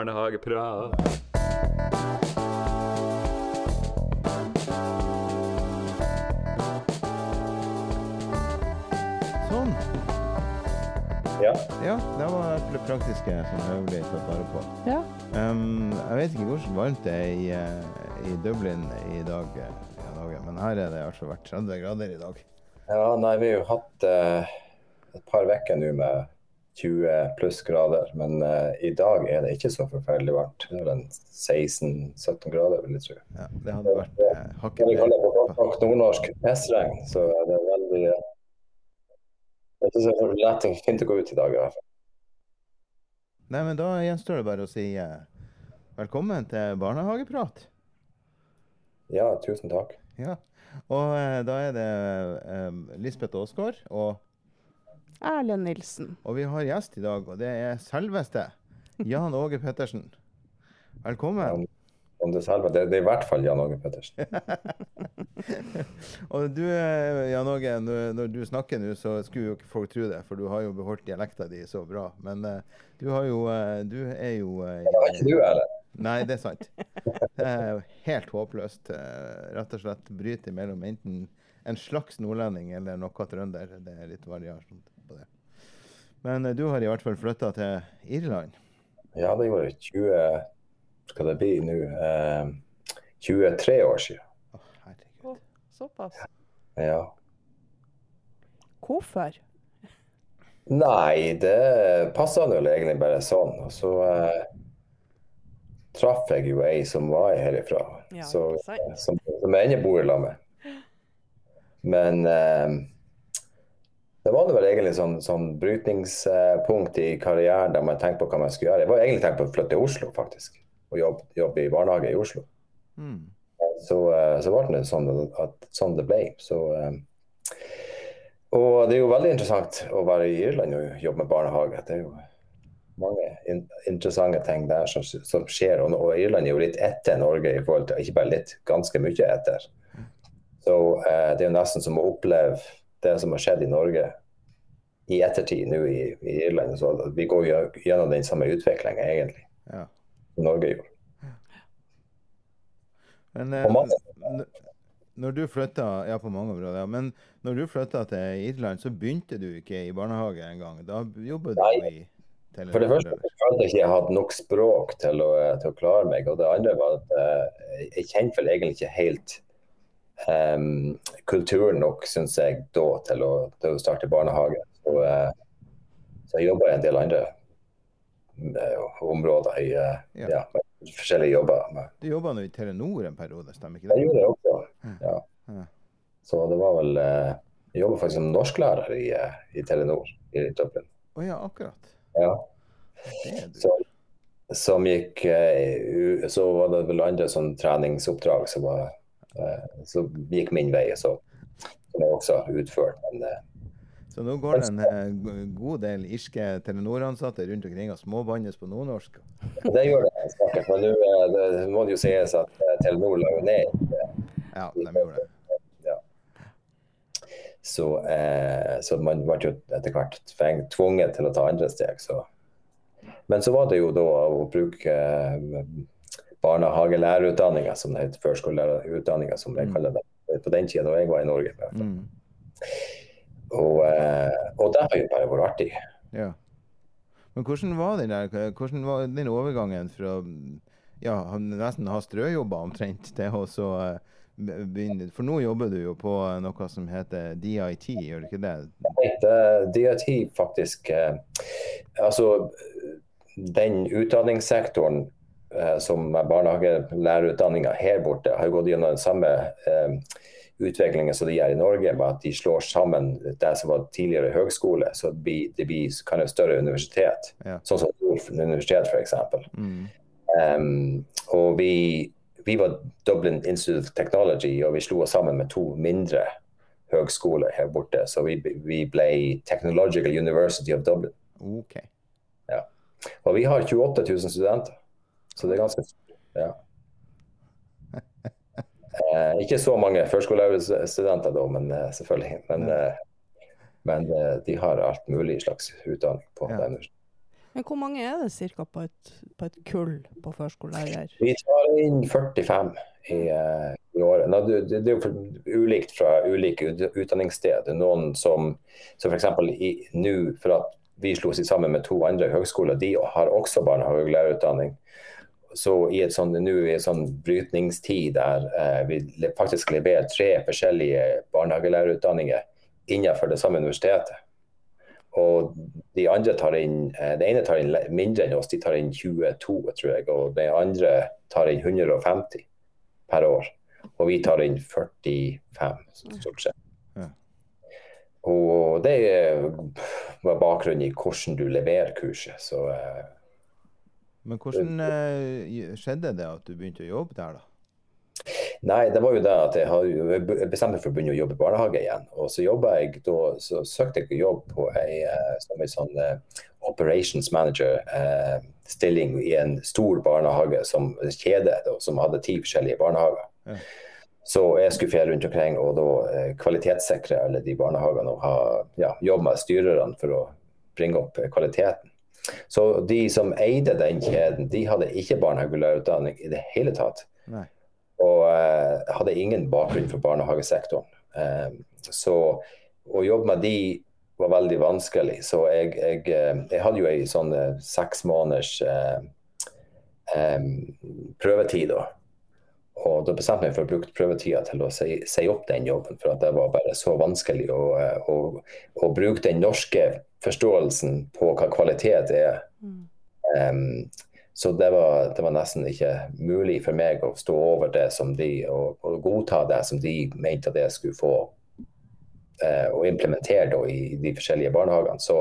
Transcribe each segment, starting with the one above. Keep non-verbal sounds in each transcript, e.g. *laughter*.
Barnehageprat. Sånn. Ja. Ja, det var det praktiske som jeg ble tatt vare på. Ja. Um, jeg vet ikke hvordan varmt det er i, eh, i Dublin i dag, eh, i dag, men her er det altså vært 30 grader i dag. ja, nei, vi har jo hatt uh, et par uker nå med 20 pluss grader, men uh, i dag er det ikke så forferdelig varmt. Det er vel 16-17 grader, vil jeg tro. Ja, det hadde vært eh, hakket vi kaller på mer. godt nordnorsk pissregn, så det er det veldig uh, Det er ikke så fint å gå ut i dag. i hvert fall. Nei, men da gjenstår det bare å si uh, velkommen til barnehageprat. Ja, tusen takk. Ja. Og da er det Lisbeth Aasgaard, og, Erlend Nilsen. og vi har gjest i dag, og det er selveste Jan Åge Pettersen. Velkommen. Om det, selve, det, det er i hvert fall Jan Åge Pettersen. *laughs* Og du, Jan Åge, når, når du snakker nå, så skulle jo ikke folk tro det, for du har jo beholdt dialekta di så bra. Men uh, du har jo uh, Du er jo uh, Det var ikke du, eller? Nei, det er sant. Det er jo helt håpløst. eh, Rett og slett bryter mellom enten en slags nordlending eller noe trønder. Det er litt variasjon på det. Men eh, du har i hvert fall flytta til Irland. Ja, det gjorde jeg 20 Skal det bli nå? Eh, 23 år siden. Oh, herregud. Såpass. Ja. Hvorfor? Nei, det passa vel egentlig bare sånn. Og så eh, traff jeg jo ei som var herifra, Ja, så, som, som jeg ennå bor i lag med. Men eh, det var det vel egentlig sånn, sånn brytningspunkt i karrieren der man tenkte på hva man skulle gjøre. Jeg var egentlig tenkt på å flytte til Oslo, faktisk. Og jobbe, jobbe i barnehage i Oslo. Mm. Så, eh, så ble det sånn, at, sånn det ble. Så, eh, og det er jo veldig interessant å være i Irland og jobbe med barnehage. Det er jo mange in interessante ting der som, som skjer. Og, og Irland er jo litt etter Norge i forhold til Ikke bare litt, ganske mye etter. Så eh, det er jo nesten som å oppleve det som har skjedd i Norge i ettertid nå i, i Irland. Så vi går jo gjennom den samme utviklinga egentlig Ja. Norge gjorde. Men eh, når du flytta Ja, på mange områder. Men når du flytta til Irland, så begynte du ikke i barnehage engang. Da jobbet du Nei. i Telenor. For det første så følte jeg ikke jeg hadde nok språk til å, til å klare meg. Og det andre var at eh, jeg kjente vel egentlig ikke helt um, kulturen nok, syns jeg, da til å, til å starte barnehage. Så, eh, så jeg jobba i en del andre eh, områder i eh, Ja. med forskjellige jobber. Du jobba nå i Telenor en periode, stemmer ikke Jeg gjorde det også. Ja. Ja. Så det var vel Jeg jobba faktisk som norsklærer i, i Telenor i Dublin. Å ja, akkurat. Ja. Det. Så, som gikk Så var det vel andre sånn treningsoppdrag som var Så gikk min vei, så som jeg også utført. Men Så nå går det en eh, god del irske Telenor-ansatte rundt omkring og småbannes på nordnorsk. det gjør det. sikkert, Men nå eh, må det jo sies at eh, Telenor la jo ned. Ja, de gjorde det. Så, eh, så man ble jo etter hvert tvunget til å ta andre steg. Så. Men så var det jo da å bruke eh, barnehagelærerutdanninga, som det heter, førskolelærerutdanninga, som jeg Mm. kaller det, på den tida da jeg var i Norge. i hvert fall. Mm. Og, eh, og det har jo bare vært artig. Ja. Men hvordan var den der, hvordan var den overgangen fra ja, nesten ha strøjobber omtrent til å så eh, begynne For nå jobber du jo på noe som heter DIT, gjør du ikke det? Det, DIT faktisk eh, Altså, den utdanningssektoren som er barnehagelærerutdanninga her borte, har gått gjennom den samme eh, utviklingen som de gjør i Norge, med at de slår sammen det som var tidligere høgskole, så det blir, det blir kan et større universitet. Ja. Sånn som Nord universitet, f.eks. Mm. Um, og vi, vi var Dublin Institute of Technology, og vi slo oss sammen med to mindre høgskoler her borte. Så vi, vi ble Technological University of Dublin. OK. Og vi har 28 000 studenter, så det er ganske ja. Eh, ikke så mange førskolelærerstudenter da, men eh, selvfølgelig. Men, eh, men eh, de har alt mulig slags utdanning på Ja. universitetet. Men hvor mange er det ca. På, på et kull på førskolelærer? Vi tar inn 45 i, eh, i året. Nå, det, det det er jo ulikt fra ulike utdanningssteder. Er Noen som, som f.eks. nå, for at vi slo oss sammen med to andre høgskoler, de har også barnehagelærerutdanning. Så i et sånn, nå i en sånn brytningstid der eh, vi faktisk leverer tre forskjellige barnehagelærerutdanninger innenfor det samme universitetet. Og de andre tar inn, eh, Det ene tar inn mindre enn oss, de tar inn 22, tror jeg. Og det andre tar inn 150 per år. Og vi tar inn 45, stort sett. Og det er bakgrunnen bakgrunn i hvordan du leverer kurset. Så eh, Men hvordan eh, skjedde det at du begynte å jobbe der, da? Nei, det var jo det at jeg, har, jeg bestemte meg for å begynne å jobbe i barnehage igjen. Og så jeg da, så søkte jeg jobb på ei, eh, som en sånn eh, operations manager-stilling i en stor barnehage som kjede da, som hadde ti forskjellige barnehager. Ja. Så jeg skulle fjerde rundt omkring og da eh, kvalitetssikre alle de barnehagene og ha, ja, jobbe med styrerne for å bringe opp eh, kvaliteten. Så de som eide den kjeden, de hadde ikke barnehagelærerutdanning i det hele tatt Nei. og uh, hadde ingen bakgrunn for barnehagesektoren. Uh, så å jobbe med de var veldig vanskelig. Så jeg, jeg, eh, jeg hadde jo ei sånn seks måneders uh, um, prøvetid da. Og da bestemte jeg meg for å bruke prøvetida til å si, si opp den jobben, for at det var bare så vanskelig å, å, å bruke den norske forståelsen på hva kvalitet er. Em, så det var, det var nesten ikke mulig for meg å stå over det som de, og, og godta det som de mente at jeg skulle få eh, og implementere da, i de forskjellige barnehagene. Så,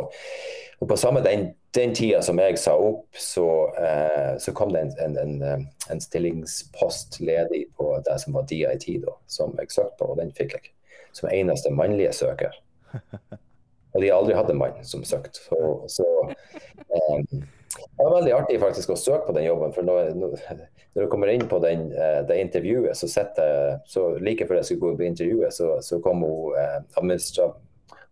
og på samme den, den tida som jeg sa opp, så, eh, så kom det en, en, en, eh, en stillingspost ledig på det som var DIT, da, som jeg søkte på, og den fikk jeg. Som eneste mannlige søker. *laughs* Og de har aldri hatt en mann som søkte. Så, så um, det var veldig artig faktisk å søke på den jobben. For når, når du kommer inn på den, eh, det intervjuet, så sitter så like før jeg skulle gå på intervjuet, så, så kom hun, eh,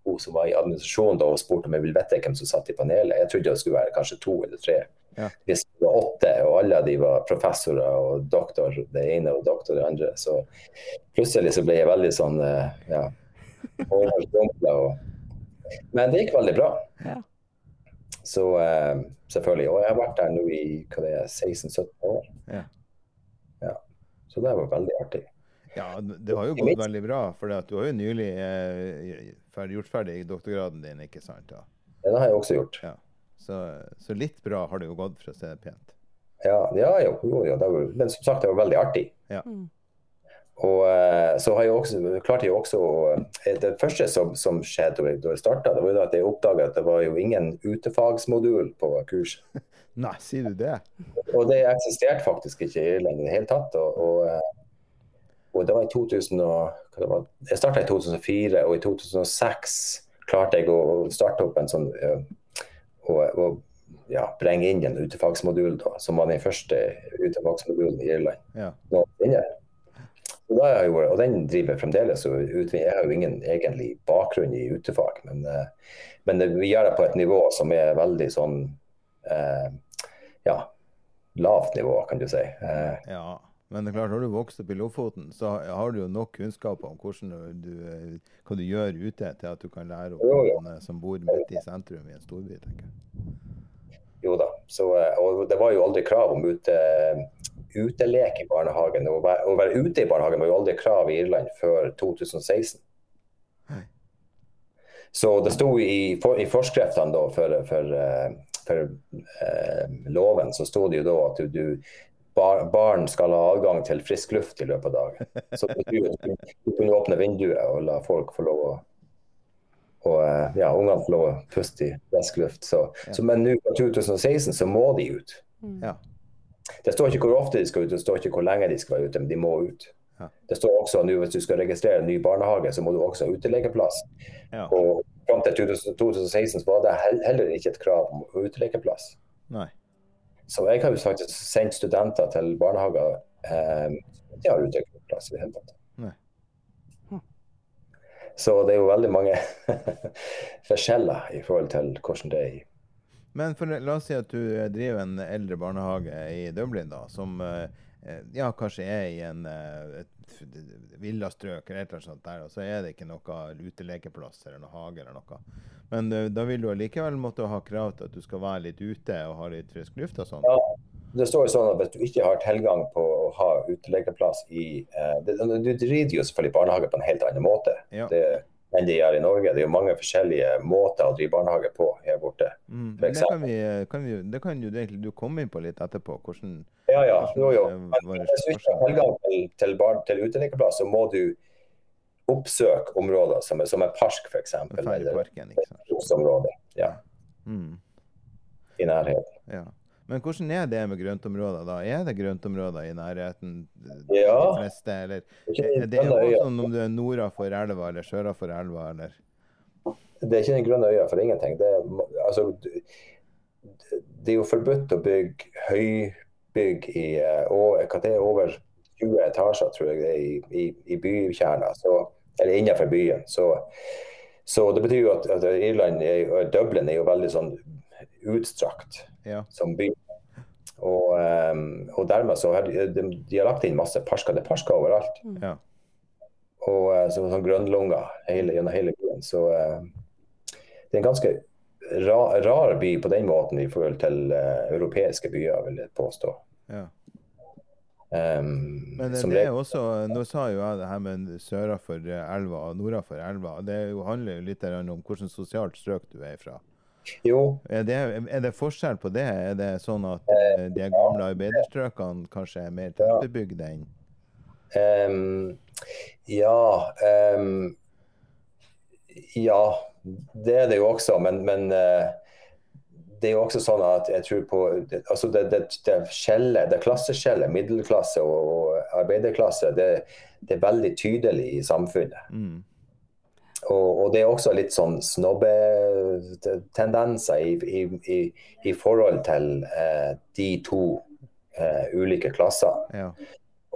hun som var i administrasjonen da, og spurte om jeg ville vite hvem som satt i panelet. Jeg trodde det skulle være kanskje to eller tre. Ja. Hvis det var åtte, og alle de var professorer og doktor, det ene og doktor det andre. Så plutselig så ble jeg veldig sånn eh, ja, overrumpla. Men det gikk veldig bra. Ja. Så uh, selvfølgelig. Og jeg har vært der nå i hva det er, 16-17 år. Ja. Ja. Så det var veldig artig. Ja, det har jo gått veldig bra, for du har jo nylig eh, gjort ferdig doktorgraden din, ikke sant? Ja. Det har jeg også gjort. Ja. Så, så litt bra har det jo gått, for å si det pent. Ja, ja jo, jo, jo, det var, men som sagt, det var veldig artig. Mm. Og eh, så har jeg også, klarte jeg også eh, Det første som, som skjedde da jeg- starta, var at jeg oppdaga at det var jo ingen utefagsmodul på kurset. *laughs* Nei, sier du det? Og det eksisterte faktisk ikke i Irland i det hele tatt. Og, og, eh, og det var i 2000 og, var, Jeg starta i 2004, og i 2006 klarte jeg å starte opp en sånn og, ja, bringe inn en utefagsmodul, da, som var den første utefagsmodulen i Irland Ja. noensinne. Da jeg gjorde, og den driver jeg fremdeles. Jeg har jo ingen egentlig bakgrunn i utefag, men, eh, men det, vi gjør det på et nivå som er veldig sånn eh, ja, lavt nivå, kan du si. Eh, ja. Men det er klart, har du vokst opp i Lofoten, så har- du jo nok kunnskap om hvordan du, eh, hva du gjør ute, til at du kan lære opp Jo, jo. noen eh, som bor midt i sentrum i en storby, tenker jeg. jo da. Så, eh, og det var jo aldri krav om ute, utelek i barnehagen. Å være, å være ute i barnehagen var jo aldri krav i Irland før 2016. Så det sto i, for, i forskriftene da for, for, eh, for eh, loven, så sto det jo da at du, bar, barn skal ha adgang til frisk luft i løpet av dagen. Så du, du kunne åpne vinduet og la folk få lov å og eh, ja, ungene får lov å puste i frisk luft. Så, så, men nå fra 2016 så må de ut. Ja. Det står ikke hvor ofte de skal ut, det står ikke hvor lenge de skal være ute, men de må ut. Ja. Det står også nå hvis du skal registrere en ny barnehage, så må du også ha utelekeplass. Ja. Og fram til 2016 så var det heller ikke et krav om utelekeplass. Nei. Så jeg har jo faktisk sendt studenter til barnehager eh, de har utelekeplass i det hele tatt. Nei. Så det er jo veldig mange *laughs* forskjeller i forhold til hvordan det er i Men for, la oss si at du eh, driver en eldre barnehage i Dublin, da, som eh, eh, ja, kanskje er i en et villastrøk eller et eller annet sånt der, og så er det ikke noe utelekeplass eller noe hage eller noe. Men da vil du allikevel måtte ha krav til at du skal være litt ute og ha litt frisk luft og sånn. Ja, det står jo sånn at hvis du ikke har tilgang på å ha utelekeplass i eh, det, Du driver jo selvfølgelig barnehage på en helt annen måte Ja. det, enn de gjør i Norge. Det er jo mange forskjellige måter å drive barnehage på her borte. Mm. Det kan, vi, kan vi, det kan jo egentlig du komme inn på litt etterpå. Hvordan Ja, ja. Jo, jo. Men hvis du ikke har tilgang til, til, bar, til utelekeplass, så må du oppsøke områder som som er park, f.eks. Eller ikke sant. ja, Mm. i nærheten. Ja. Men hvordan er det med grøntområder, da? Er det grøntområder i nærheten? eh, Ja. De fleste, eller Det er jo sånn om du er nord for elva eller søra for elva, eller? det er ikke den grønne øya for ingenting. Det er, altså, det er jo forbudt å bygge høybygg i eh, og, hva det er, over 20 etasjer, tror jeg det er, i, i, i bykjerna. Eller innenfor byen. Så, så det betyr jo at, at Irland er, Dublin er jo veldig sånn utstrakt Ja. som by. Og, ehm, og dermed så har de, de, har lagt inn masse parsker. Det er parsker overalt. ja. Og eh, så, sånn grønnlunger hele, gjennom hele byen. Så eh, det er en ganske ra, rar by på den måten i forhold til uh, europeiske byer, vil jeg påstå. ja. Um, Men det, det er også, nå sa jo jeg det her med søra for elva og nora for elva. Det er jo, handler jo litt om hvilket sosialt strøk du er fra. Jo, Er det, er det forskjell på det? Er det sånn at eh, de gamle arbeiderstrøkene kanskje er mer tettbebygde enn um, ja Um, Ja, det er det jo også, men, men uh, det er jo også sånn at jeg tror på altså det, det, det, skjellet, det klasseskjellet, middelklasse og, og arbeiderklasse, det, det er veldig tydelig i samfunnet. mm. Og, og det er også litt sånn snobbetendenser i, i, i, i forhold til eh, de to eh, ulike klasser. Ja.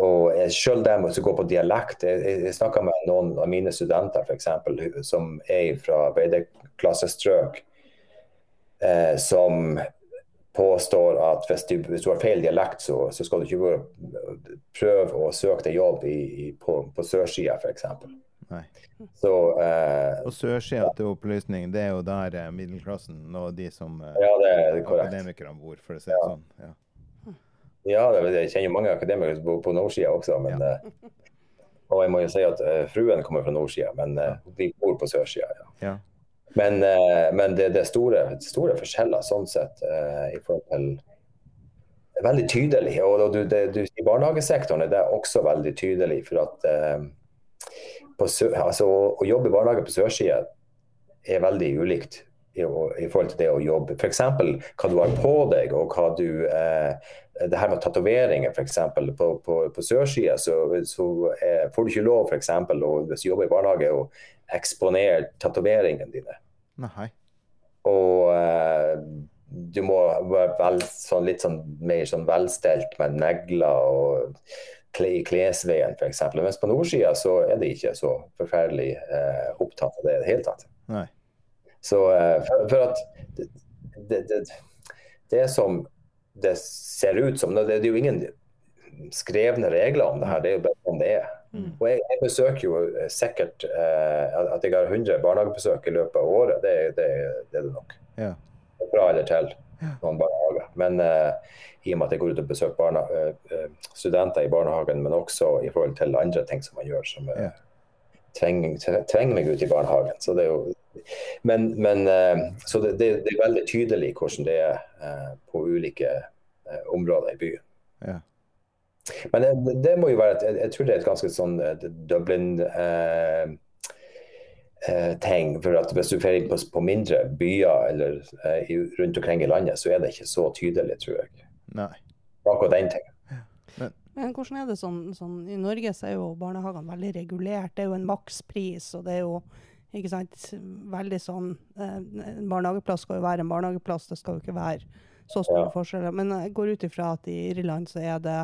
Og selv dem som går på dialekt, jeg, jeg, snakka med noen av mine studenter for eksempel, som er fra arbeiderklassestrøk, eh, som påstår at hvis du, hvis du har feil dialekt, så, så skal du ikke prøve å søke deg jobb i, i, på, på sørsida f.eks. Nei. Så eh, Og til opplysning, det er jo der eh, middelklassen og de som eh, ja, det korrekt. akademikerne bor, for å si det sånn. Ja. Ja, det, jeg kjenner mange akademikere som bor på nordsida også. Men, eh, og jeg må jo si at eh, fruen kommer fra nordsida, men eh, vi bor på sørsida. Ja. Ja. Men, men det, det er store, store forskjeller sånn sett eh, i forhold til det er Veldig tydelig. Og, du, det, du, I barnehagesektoren er det også veldig tydelig. For at eh, altså, å, jobbe i barnehage på sørsida er veldig ulikt i, i forhold til det å jobbe. F.eks. hva du har på deg, og hva du eh, Det her med tatoveringer, f.eks. På, på, på sørsida så, så eh, får du ikke lov, f.eks. hvis du jobber i barnehage, å eksponere tatoveringene dine. Nei. Og eh, du må være vel, sånn, litt sånn, mer sånn velstelt med negler og klesveien f.eks. Mens på nordsida så er de ikke så forferdelig eh, opptatt av det i det hele tatt. Nei. Så eh, for, for at det, det, det, det som det ser ut som Det, det er jo ingen skrevne regler om det her, det er jo bare sånn det er. Mm. Og jeg, jeg besøker jo eh, sikkert eh, at jeg har 100 barnehagebesøk i løpet av året. Det, det, det er det nok. Ja. Fra eller til noen barnehager. Men eh, i og med at jeg går ut og besøker barna, eh, eh, studenter i barnehagen, men også i forhold til andre ting som man gjør, som eh, trenger, tvinger meg ut i barnehagen. Så det er jo men, men eh, så det, det, det er veldig tydelig hvordan det er eh, på ulike områder i byen. Ja. Men det, det må jo være et, jeg, jeg tror det er et ganske sånn Dublin eh, eh, ting. For at hvis du drar på, på mindre byer eller eh, i, rundt omkring i landet, så er det ikke så tydelig, tror jeg. Nei. Akkurat den ting. Men hvordan er det sånn, sånn I Norge så er jo barnehagene veldig regulert. Det er jo en makspris, og det er jo ikke sant, veldig sånn eh, En barnehageplass skal jo være en barnehageplass, det skal jo ikke være så store Ja. forskjeller. Men jeg går ut ifra at i Irland så er det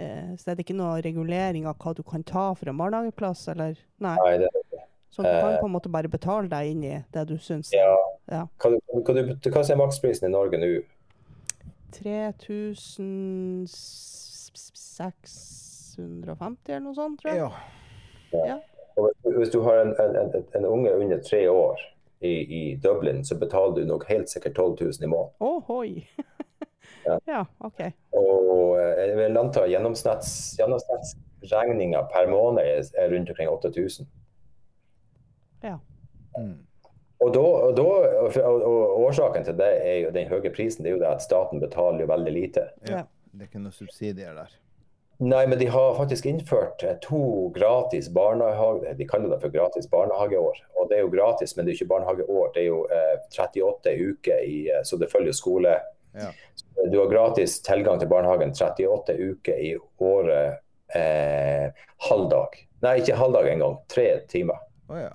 eh, så er det ikke noe regulering av hva du kan ta for en barnehageplass, eller? Nei. Nei, det, Så du kan Eh. på en måte bare betale deg inn i det du syns. Ja. Ja. Hva, du- hva, du- hva er maksprisen i Norge nå? 3650 eller noe sånt, tror jeg. Ja. Og hvis- du har en, en, en, en unge under tre år i, i Dublin, så betaler du nok helt sikkert 12 000 i måneden. Ohoi! Ja. *laughs* ja, OK. Og eh, jeg vil anta gjennomsnittsregninga per måned er rundt omkring 8000. Ja. Mm. Og, da, og, da, og, og årsaken til det er jo den høye prisen. Det er jo det at staten betaler jo veldig lite. ja. Det er ikke noen subsidier der. Nei, men de har faktisk innført eh, to gratis barnehage... De kaller det for gratis barnehageår. Og det er jo gratis, men det er ikke barnehageår. Det er jo eh, 38 uker i eh, Så det følger skole. Ja. Du har gratis tilgang til barnehagen 38 uker i året eh, halvdag. Nei, ikke halvdag engang. Tre timer. Oh, ja.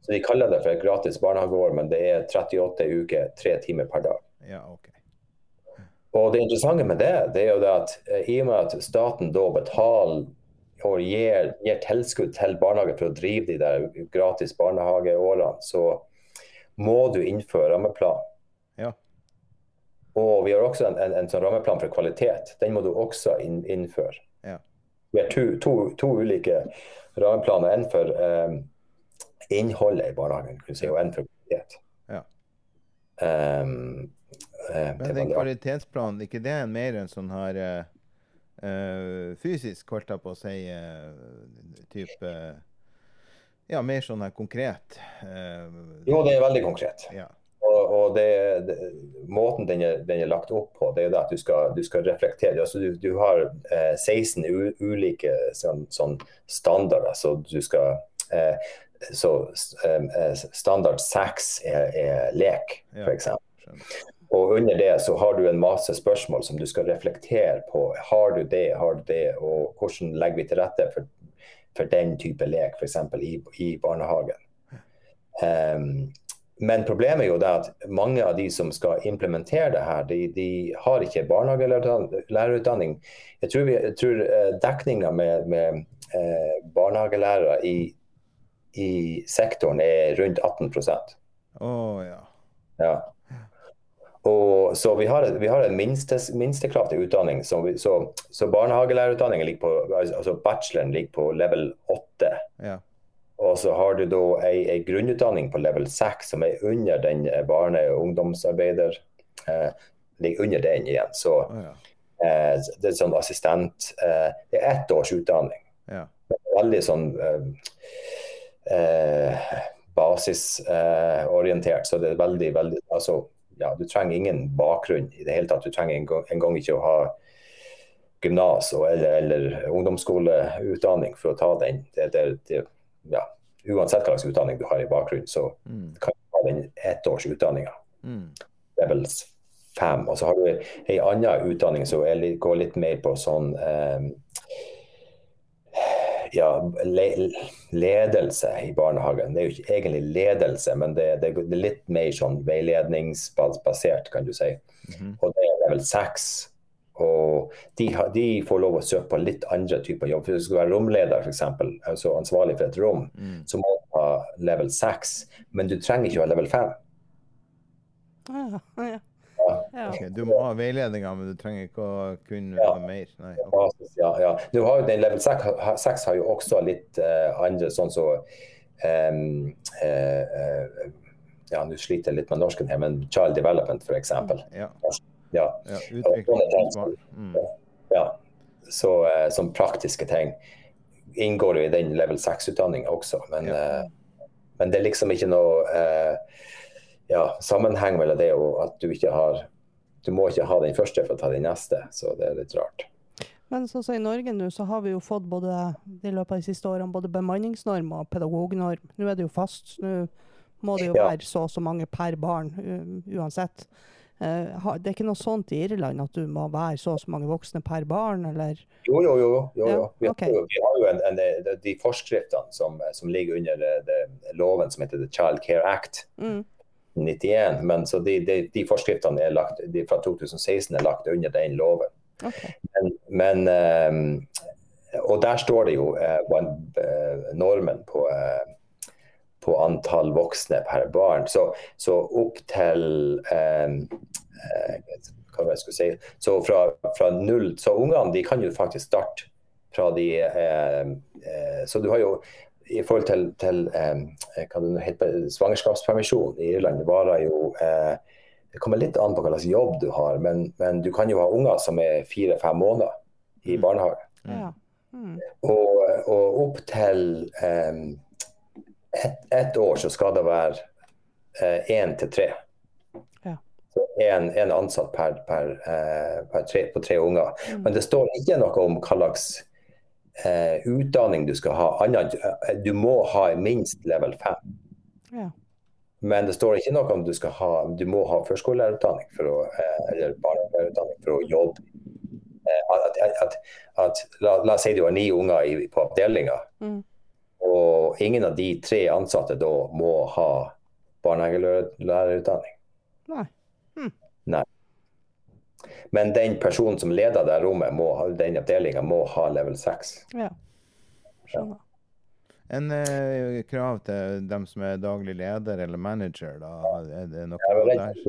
Så de kaller det for et gratis barnehageår, men det er 38 uker, tre timer per dag. Ja, OK. Og det interessante med det, det er jo det at eh, i og med at staten da betaler og gir, gir tilskudd til barnehager for å drive de der gratis barnehageårene, så må du innføre rammeplan. Ja. Og vi har også en, en, en sånn rammeplan for kvalitet. Den må du også inn, innføre. Ja. Vi har to, to, to ulike rammeplaner. En for eh, innholdet i barnehagen, du si, og en for kvalitet. Ja. Um, uh, Men den kvalitetsplanen, ikke det er mer en sånn her eh, fysisk, holdt jeg på å si, uh, type Ja, mer sånn her konkret. Jo, det er veldig konkret. Ja. Og, og det, det, måten den er, den er lagt opp på, det er at du skal, du skal reflektere. Altså, du, du har eh, 16 u, ulike sånn, sånn standarder. Så du skal eh, så eh, Standard 6 er, er lek, Ja. f.eks. Og under det så har du en masse spørsmål som du skal reflektere på. Har du det, har du det, og hvordan legger vi til rette for, for den type lek, f.eks. I, i barnehagen. Um, men problemet er jo det at mange av de som skal implementere det her, de, de har ikke barnehagelærerutdanning. Jeg tror, vi, jeg tror eh, dekninga med, med eh, barnehagelærere i, i sektoren er rundt 18 oh, ja. ja. Og, så vi har, vi har en minste, minstekrav til utdanning. Så, vi, så, så barnehagelærerutdanningen ligger på altså bacheloren ligger på level 8. Ja. Og så har du da ei, ei grunnutdanning på level 6 som er under den eh, barne- og ungdomsarbeider. Eh, ligger under den igjen. Så oh, ja. eh, det er sånn assistent eh, Det er ett års utdanning. Ja. Veldig sånn eh, eh, basisorientert. så det er veldig, veldig altså, ja, Du trenger ingen bakgrunn i det hele tatt. Du trenger en gang, en ikke å ha gymnas eller, eller ungdomsskoleutdanning for å ta den. Det, det, det, ja, uansett hva slags utdanning du har i bakgrunn, så Mm. kan du ha den ettårsutdanninga. Mm. Level 5. Og så har du ei anna utdanning som går litt mer på sånn eh, ja, le, ledelse i barnehagen. Det er jo ikke egentlig ledelse, men det, det, det er litt mer sånn veiledningsbasert, kan du si. Mhm. Og det er level 6. Og de, har- de får lov å søke på litt andre typer jobb. Hvis du skal være romleder, f.eks., altså ansvarlig for et rom, Mm. så må du ha level 6. Men du trenger ikke å ha level 5. Ja, ja. Ja. Ok, Du må ha veiledninga, men du trenger ikke å kunne Ja. mer. Nei, okay. Basis, ja, ja. Du har jo den level 6, 6 har jo også litt uh, andre sånn så um, uh, eh, Ja, nå sliter jeg litt med norsken her, men child development f.eks. Ja. Ja, ja. Utviklingsbarn. Mm. ja. Så uh, som praktiske ting inngår jo i den level 6-utdanninga også. Men, Ja. uh, men det er liksom ikke noe uh, ja, sammenheng mellom det og at du ikke har Du må ikke ha den første for å ta den neste, så det er litt rart. Men sånn som i Norge nå, så har vi jo fått både i løpet av de siste årene både bemanningsnorm og pedagognorm. Nå er det jo fast. Nå må det jo Ja. være så og så mange per barn uansett. Eh, det er ikke noe sånt i Irland at du må være så og så mange voksne per barn, eller Jo, jo, jo. jo, jo. Vi, okay. har jo, vi har jo en, en, de, de forskriftene som, som ligger under det, det, loven som heter The Child Care Act mm. 91. Men så de, de, de forskriftene er lagt, de fra 2016 er lagt under den loven. Okay. Men, men um, Og der står det jo eh, normen på, uh, på antall voksne per barn. Så, så opp til um, hva jeg skulle si, så fra, fra null, så ungene de kan jo faktisk starte fra de eh, eh, Så du har jo i forhold til, til eh, hva det heter, svangerskapspermisjon i Irland, det varer jo eh, Det kommer litt an på hva slags jobb du har, men, men du kan jo ha unger som er fire-fem måneder i Mm. barnehage. Ja. Mm. Og, og opp til eh, ett et år så skal det være én til tre. Ja. En, en ansatt per, per, eh, per tre, på tre unger. Mm. Men det står ikke noe om hva slags eh, utdanning du skal ha. Annet, eh, du må ha minst level 5. Ja. Men det står ikke noe om du skal ha du må ha førskolelærerutdanning for å, eh, eller barnelærerutdanning for å jobbe. Eh, At, at, at, la, oss si du har ni unger i, på avdelinga, Mm. og ingen av de tre ansatte da må ha barnehagelærerutdanning. Nei. Men den personen som leder det rommet, må, den avdelinga, må ha level 6. Ja. Skjønner. En eh, krav til dem som er daglig leder eller manager, da? Er det noe ja, der?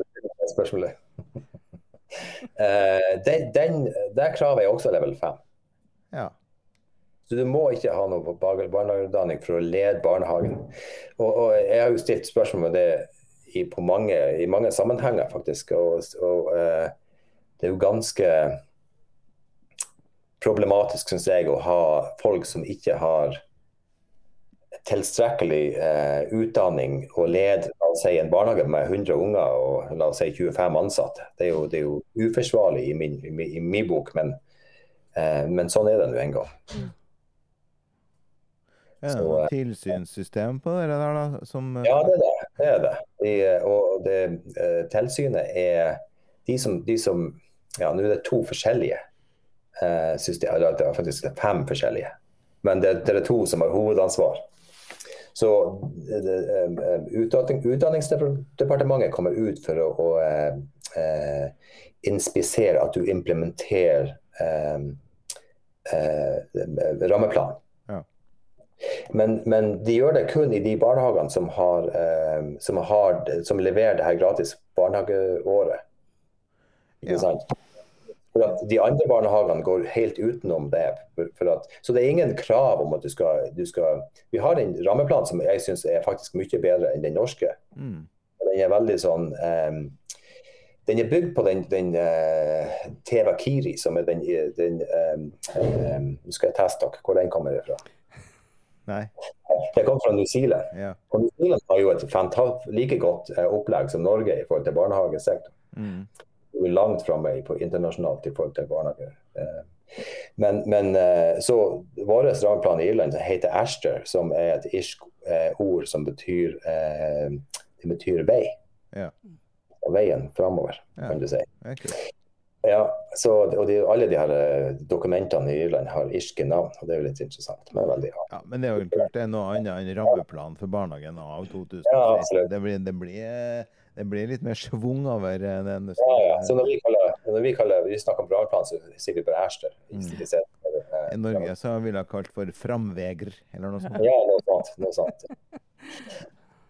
Spørsmålet. uh, stille det. *laughs* Eh, den, det kravet er også level 5. Ja. Så du må ikke ha noe bar- barnehageutdanning for å lede barnehagen. Og, og jeg har jo stilt spørsmål om det i, på mange, i mange sammenhenger, faktisk. Og, og eh, det er jo ganske problematisk, syns jeg, å ha folk som ikke har tilstrekkelig eh, utdanning og led la oss si, en barnehage med 100 unger og la oss si 25 ansatte. Det er jo, det er jo uforsvarlig i min, i i min bok, men, eh, men sånn er det nå en gang. Er det Så, noe eh, tilsynssystem på det der, da? Som eh, Ja, det er det. det, er det. De, og det, eh, tilsynet er de som, de som Ja, nå er det to forskjellige eh. Eller det er faktisk fem forskjellige. Men det, det er to som har hovedansvar. Så eh, utdanning, Utdanningsdepartementet kommer ut for å, å eh, eh, inspisere at du implementerer eh, eh, rammeplanen. Ja. Men, men de gjør det kun i de barnehagene som, har, eh, som, har, som leverer det her gratis barnehageåret. Ikke Ja. For at De andre barnehagene går helt utenom det. At, så det er ingen krav om at du skal, du skal Vi har en rammeplan som jeg syns er faktisk mye bedre enn den norske. mm, Den er veldig sånn um, Den er bygd på den, den uh, Teva Kiri, som er den, den um, um, Nå skal jeg teste dere hvor den kommer fra. Nei. Den kommer fra New Zealand. Ja. Og New Zealand har jo et like godt uh, opplegg som Norge i forhold til barnehagesektoren. Mm. Vi er langt framme på internasjonalt i forhold til barnehage. Eh, Men, men eh, så vår rammeplan i Irland heter Ashter, som er et irsk eh, ord som betyr, det betyr vei. Ja. Veien framover, Ja. kan du si. Ja, så, og de, alle de her dokumentene i Irland har irske navn, og det er jo litt interessant. Men veldig ja. Ja, men det er jo kult. Det er noe annet enn rammeplan for barnehagen av 2016. Ja, det, blir, det, blir, det blir litt mer schwung over eh, den. Ja, ja. Så når vi, kaller, når vi, kaller, vi snakker om brannplan, så sier vi bare i Mm. I Norge så ville jeg kalt for framvegr, eller noe sånt. *laughs* Ja, noe sånt. Noe sånt.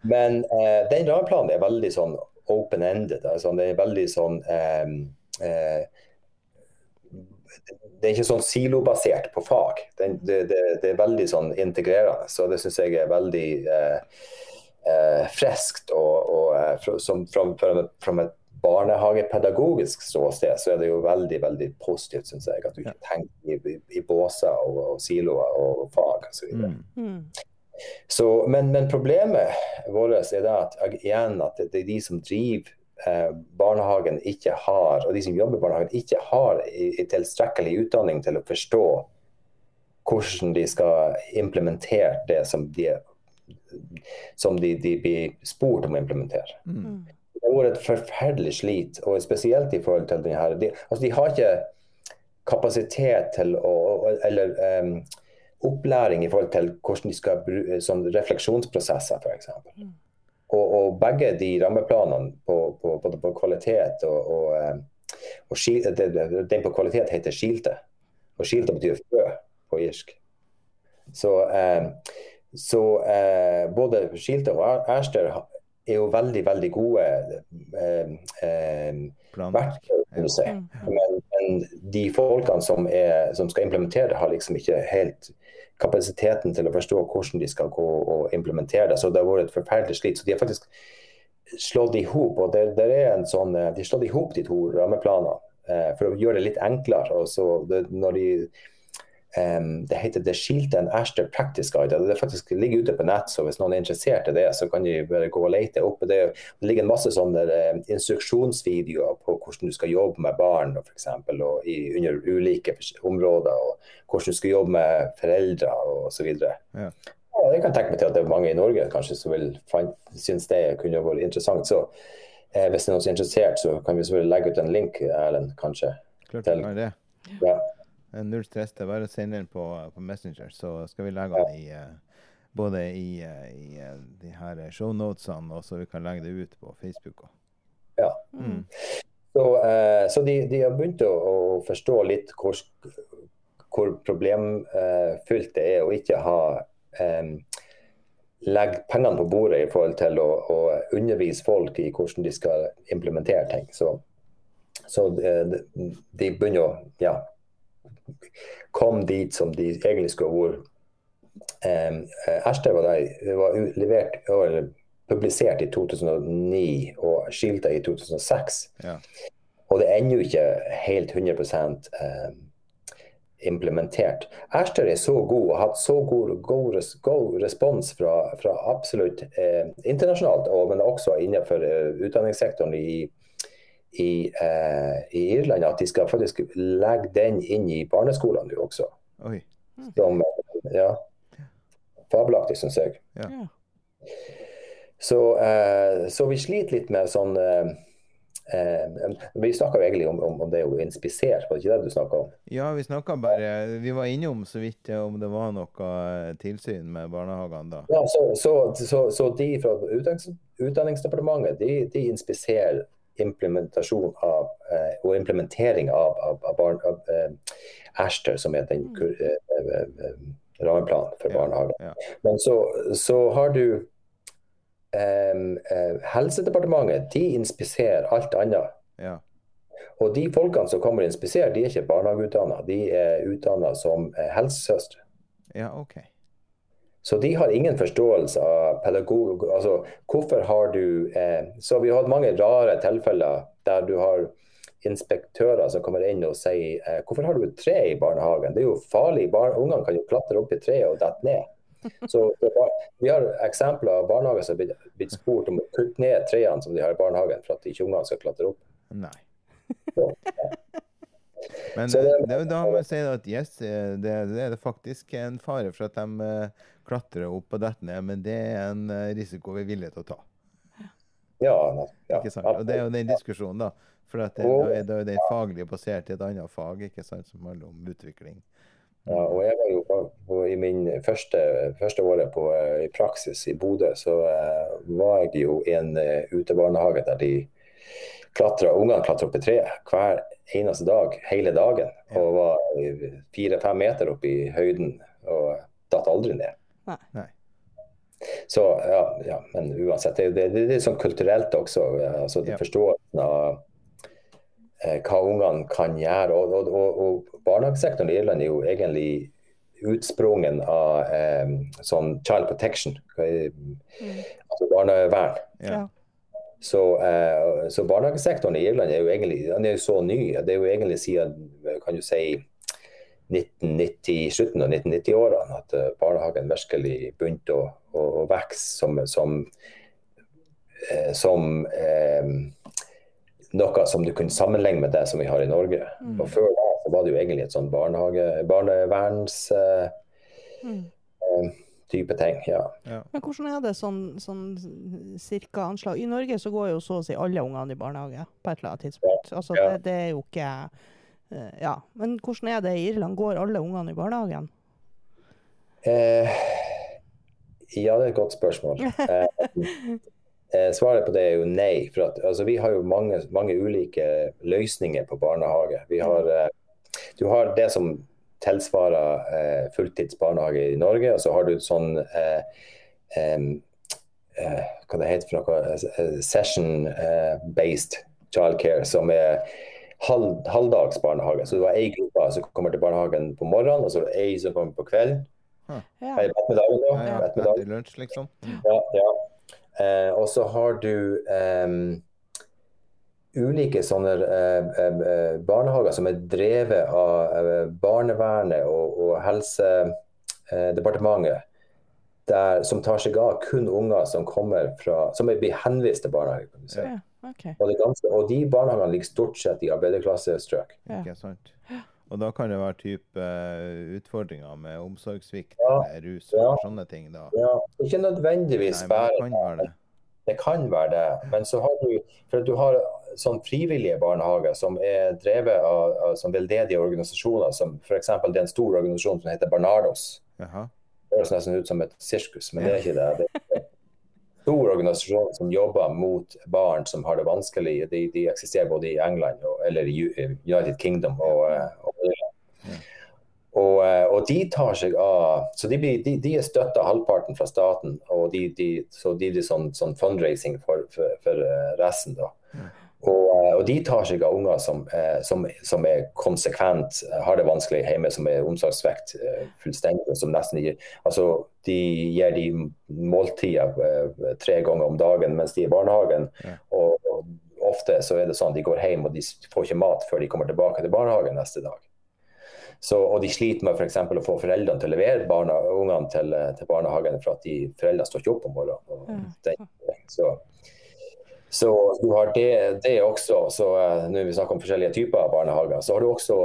Men eh, den rammeplanen er veldig sånn open-ended. Altså, det er veldig sånn eh, eh, Det er ikke sånn silobasert på fag. Det, det, det, det er veldig sånn integrerende. Så det syns jeg er veldig eh, eh, friskt. Og, og eh, fra, som, fra, fra, fra et barnehagepedagogisk ståsted så er det jo veldig veldig positivt, syns jeg. At du ikke tenker i, i, i båser og, og siloer og fag osv. Mm. Mm. Så, men, men problemet vårt er det at, igjen, at det, det er de som driver eh, barnehagen, ikke har, og de som jobber i barnehagen, ikke har i, i tilstrekkelig utdanning til å forstå hvordan de skal implementere det som de, som de, de blir spurt om å implementere. Mm. Mm. Det har vært et forferdelig slit, og spesielt i forhold til denne de, altså de har ikke kapasitet til å Eller um, opplæring i forhold til hvordan de skal bruke sånn refleksjonsprosesser, f.eks. Mm. Og, og begge de rammeplanene på, på, både på kvalitet og, og, eh, og skil, det, det- Den på kvalitet heter skilte. Og skilte betyr frø på irsk. Så eh, så eh, både Skilte og Erster er jo veldig, veldig gode eh, eh, verktøy, kan du si. Men, men, de folkene som, er, som, skal implementere det, har liksom ikke helt kapasiteten til å forstå hvordan de skal gå og implementere det. Så det har vært et forferdelig slit. Så de har faktisk slått i hop, og der, der er en sånn, de har slått i hop de to rammeplanene eh, for å gjøre det litt enklere. og så det, når de Um, det heter The Shield and Ashter Practice Guide. Det faktisk ligger ute på nett, så hvis noen er interessert i det, så kan de bare gå og lete opp. Det, det ligger masse sånne uh, instruksjonsvideoer på hvordan du skal jobbe med barn for eksempel, og i, under ulike områder. og Hvordan du skal jobbe med foreldre osv. Ja. Og jeg kan tenke meg til at det er mange i Norge kanskje som vil synes det kunne vært interessant. Så eh, hvis det er noen som er interessert, så kan vi selvfølgelig legge ut en link, Erlend, kanskje. Klart til, det. Ja. Null stress. Det er bare å sende den på, på, Messenger, så skal vi legge den i uh, både i, uh, i uh, de her shownotesene, og så vi kan legge det ut på Facebook Også. Ja. Mm. Så, så de, de, har begynt å, å forstå litt hvor, hvor problemfylt det er å ikke ha um, legge pengene på bordet i forhold til å, å, undervise folk i hvordan de skal implementere ting. Så, så de, de begynner å ja, kom dit som de egentlig skulle vært. Um, Erste var, der, var levert, eller publisert i 2009 og skilta i 2006. Ja. Og det er ennå ikke helt 100 um, implementert. Ashter er så god og har hatt så god, god, god respons fra, fra absolutt eh, internasjonalt, og, men også innenfor eh, utdanningssektoren i, i, eh, i, Irland at de skal faktisk legge den inn i barneskolene nå også. Oi. Som, ja, fabelaktig, syns jeg. Ja. Så, eh, så, vi sliter litt med sånn eh, eh Vi snakka egentlig om, om, om, det å inspisere, var det ikke det du snakka om? Ja, vi snakka bare Vi var innom så vidt om det var noe eh, tilsyn med barnehagene da. Ja, så, så, så de fra Utdannings, Utdanningsdepartementet de, de inspiserer implementasjon av, eh, og implementering av, av, av, barn, av eh, Ashter, som er den mm. eh, eh, eh, rammeplanen for barnehager. Ja, ja. Men så, så, har du Helsedepartementet. De inspiserer alt annet. Ja. Og de folkene som kommer og inspiserer, de er ikke barnehageutdanna. De er utdanna som helsesøstre. Ja, ok. Så de har ingen forståelse av pedagog... Altså, hvorfor har du eh, Så vi har hatt mange rare tilfeller der du har inspektører som kommer inn og sier eh, hvorfor har du et tre i barnehagen? Det er jo farlig. Ungene kan jo klatre opp i treet og dette ned. Så Vi har eksempler av barnehager som har blitt spurt om å kutte ned trærne som de har i barnehagen for at ikke ungene skal klatre opp. Nei. Så, ja. Men det, det, da må jeg si at yes, det, det er faktisk en fare for at de klatrer opp og dette ned, men det er en uh, risiko vi er villige til å ta. Ja, ja. Ikke sant? Og det er jo den diskusjonen, da. For at det, er, det er den faglig basert i et annet fag ikke sant, som handler om utvikling. Ja, og jeg var jo på, I min første, første året på, uh, i praksis i Bodø, så uh, var jeg jo i en utebarnehage der de klatra, ungene klatra opp i treet hver eneste dag, hele dagen. Og var fire-fem meter opp i høyden og datt aldri ned. Nei. Så ja, ja, men uansett. Det, det, det, er sånn kulturelt også. altså ja. Forståelsen av eh, hva ungene kan gjøre. Og, og, og, og barnehagesektoren i Irland er jo egentlig utsprungen av eh, sånn child protection, mm. altså barnevern. Ja. Så, eh, så, barnehagesektoren i Irland er jo egentlig den er jo så ny. Det er jo egentlig siden kan du si, 1990, slutten av 1990-årene at uh, barnehagen virkelig begynte å, å, å vokse som, som, eh, som eh, noe som du kunne sammenligne med det som vi har i Norge. Mm. Og Før da så var det jo egentlig et sånn barnehage, barneverns... Eh, mm type ting. ja. ja. Men hvordan er det sånn, sånn cirka anslag? I Norge så går jo så å si alle ungene i barnehage på et eller annet tidspunkt. Altså, det, det, er jo ikke Ja. Men hvordan er det i Irland? Går alle ungene i barnehagen? Eh, ja, det er et godt spørsmål. *laughs* Eh, eh, svaret på det er jo nei. For at, altså, vi har jo mange, mange ulike løsninger på barnehage. Vi har, eh, du har det som tilsvarer eh, fulltids barnehage i Norge. Og så har du sånn eh, eh, hva det heter for noe, eh, session-based childcare, som er halv, halvdags barnehage. Så du har ei gruppe som kommer til barnehagen på morgenen, og så var det ei som kommer på kvelden. Ja. Nei, ettermiddagen, da. Ja, ja, etter lunsj, liksom. Ja, ja. Eh, og så har du eh, ulike sånne eh, eh, barnehager som er drevet av eh, barnevernet og, og Helsedepartementet. Der, som tar seg av kun unger som kommer fra, som blir henvist til barnehage. kan du si. Ja, ok. Og, det ganske, og de barnehagene ligger stort sett i arbeiderklassestrøk. Ja. Ikke sant? Og da kan det være type eh, utfordringer med omsorgssvikt Ja, eller rus ja. og sånne ting. da. Ja, ikke nødvendigvis Nei, bare det kan være det. Det kan være det. Men så har du for at du har sånn frivillige barnehager som er drevet av, av som veldedige organisasjoner, som f.eks. det er en stor organisasjon som heter Barnardos. Aha. Det høres nesten ut som et sirkus, men det er ikke det. Det stor organisasjon som jobber mot barn som har det vanskelig. De, de eksisterer både i England og, eller United Kingdom og, eh, og Irland. Og, eh, og de tar seg av Så de, blir, de, de er støtta halvparten fra staten, og de, de, så de blir sånn, sånn fundraising for, for, for eh, resten. da. Og, eh, og de tar seg av unger som, eh, som, som er konsekvent eh, har det vanskelig hjemme, som er omsorgssvekt fullstendig. som nesten gir, altså De gir de måltider tre ganger om dagen mens de er i barnehagen. Ja. Og, og ofte så er det sånn at de går hjem og de får ikke mat før de kommer tilbake til barnehagen neste dag. Så, og de sliter med f.eks. å få foreldrene til å levere barna, ungene til, til barnehagen for at de foreldrene står ikke opp om morgenen. Og Ja. den, så, så du har det, det også. Så uh, Når vi snakker om forskjellige typer barnehager, så har du også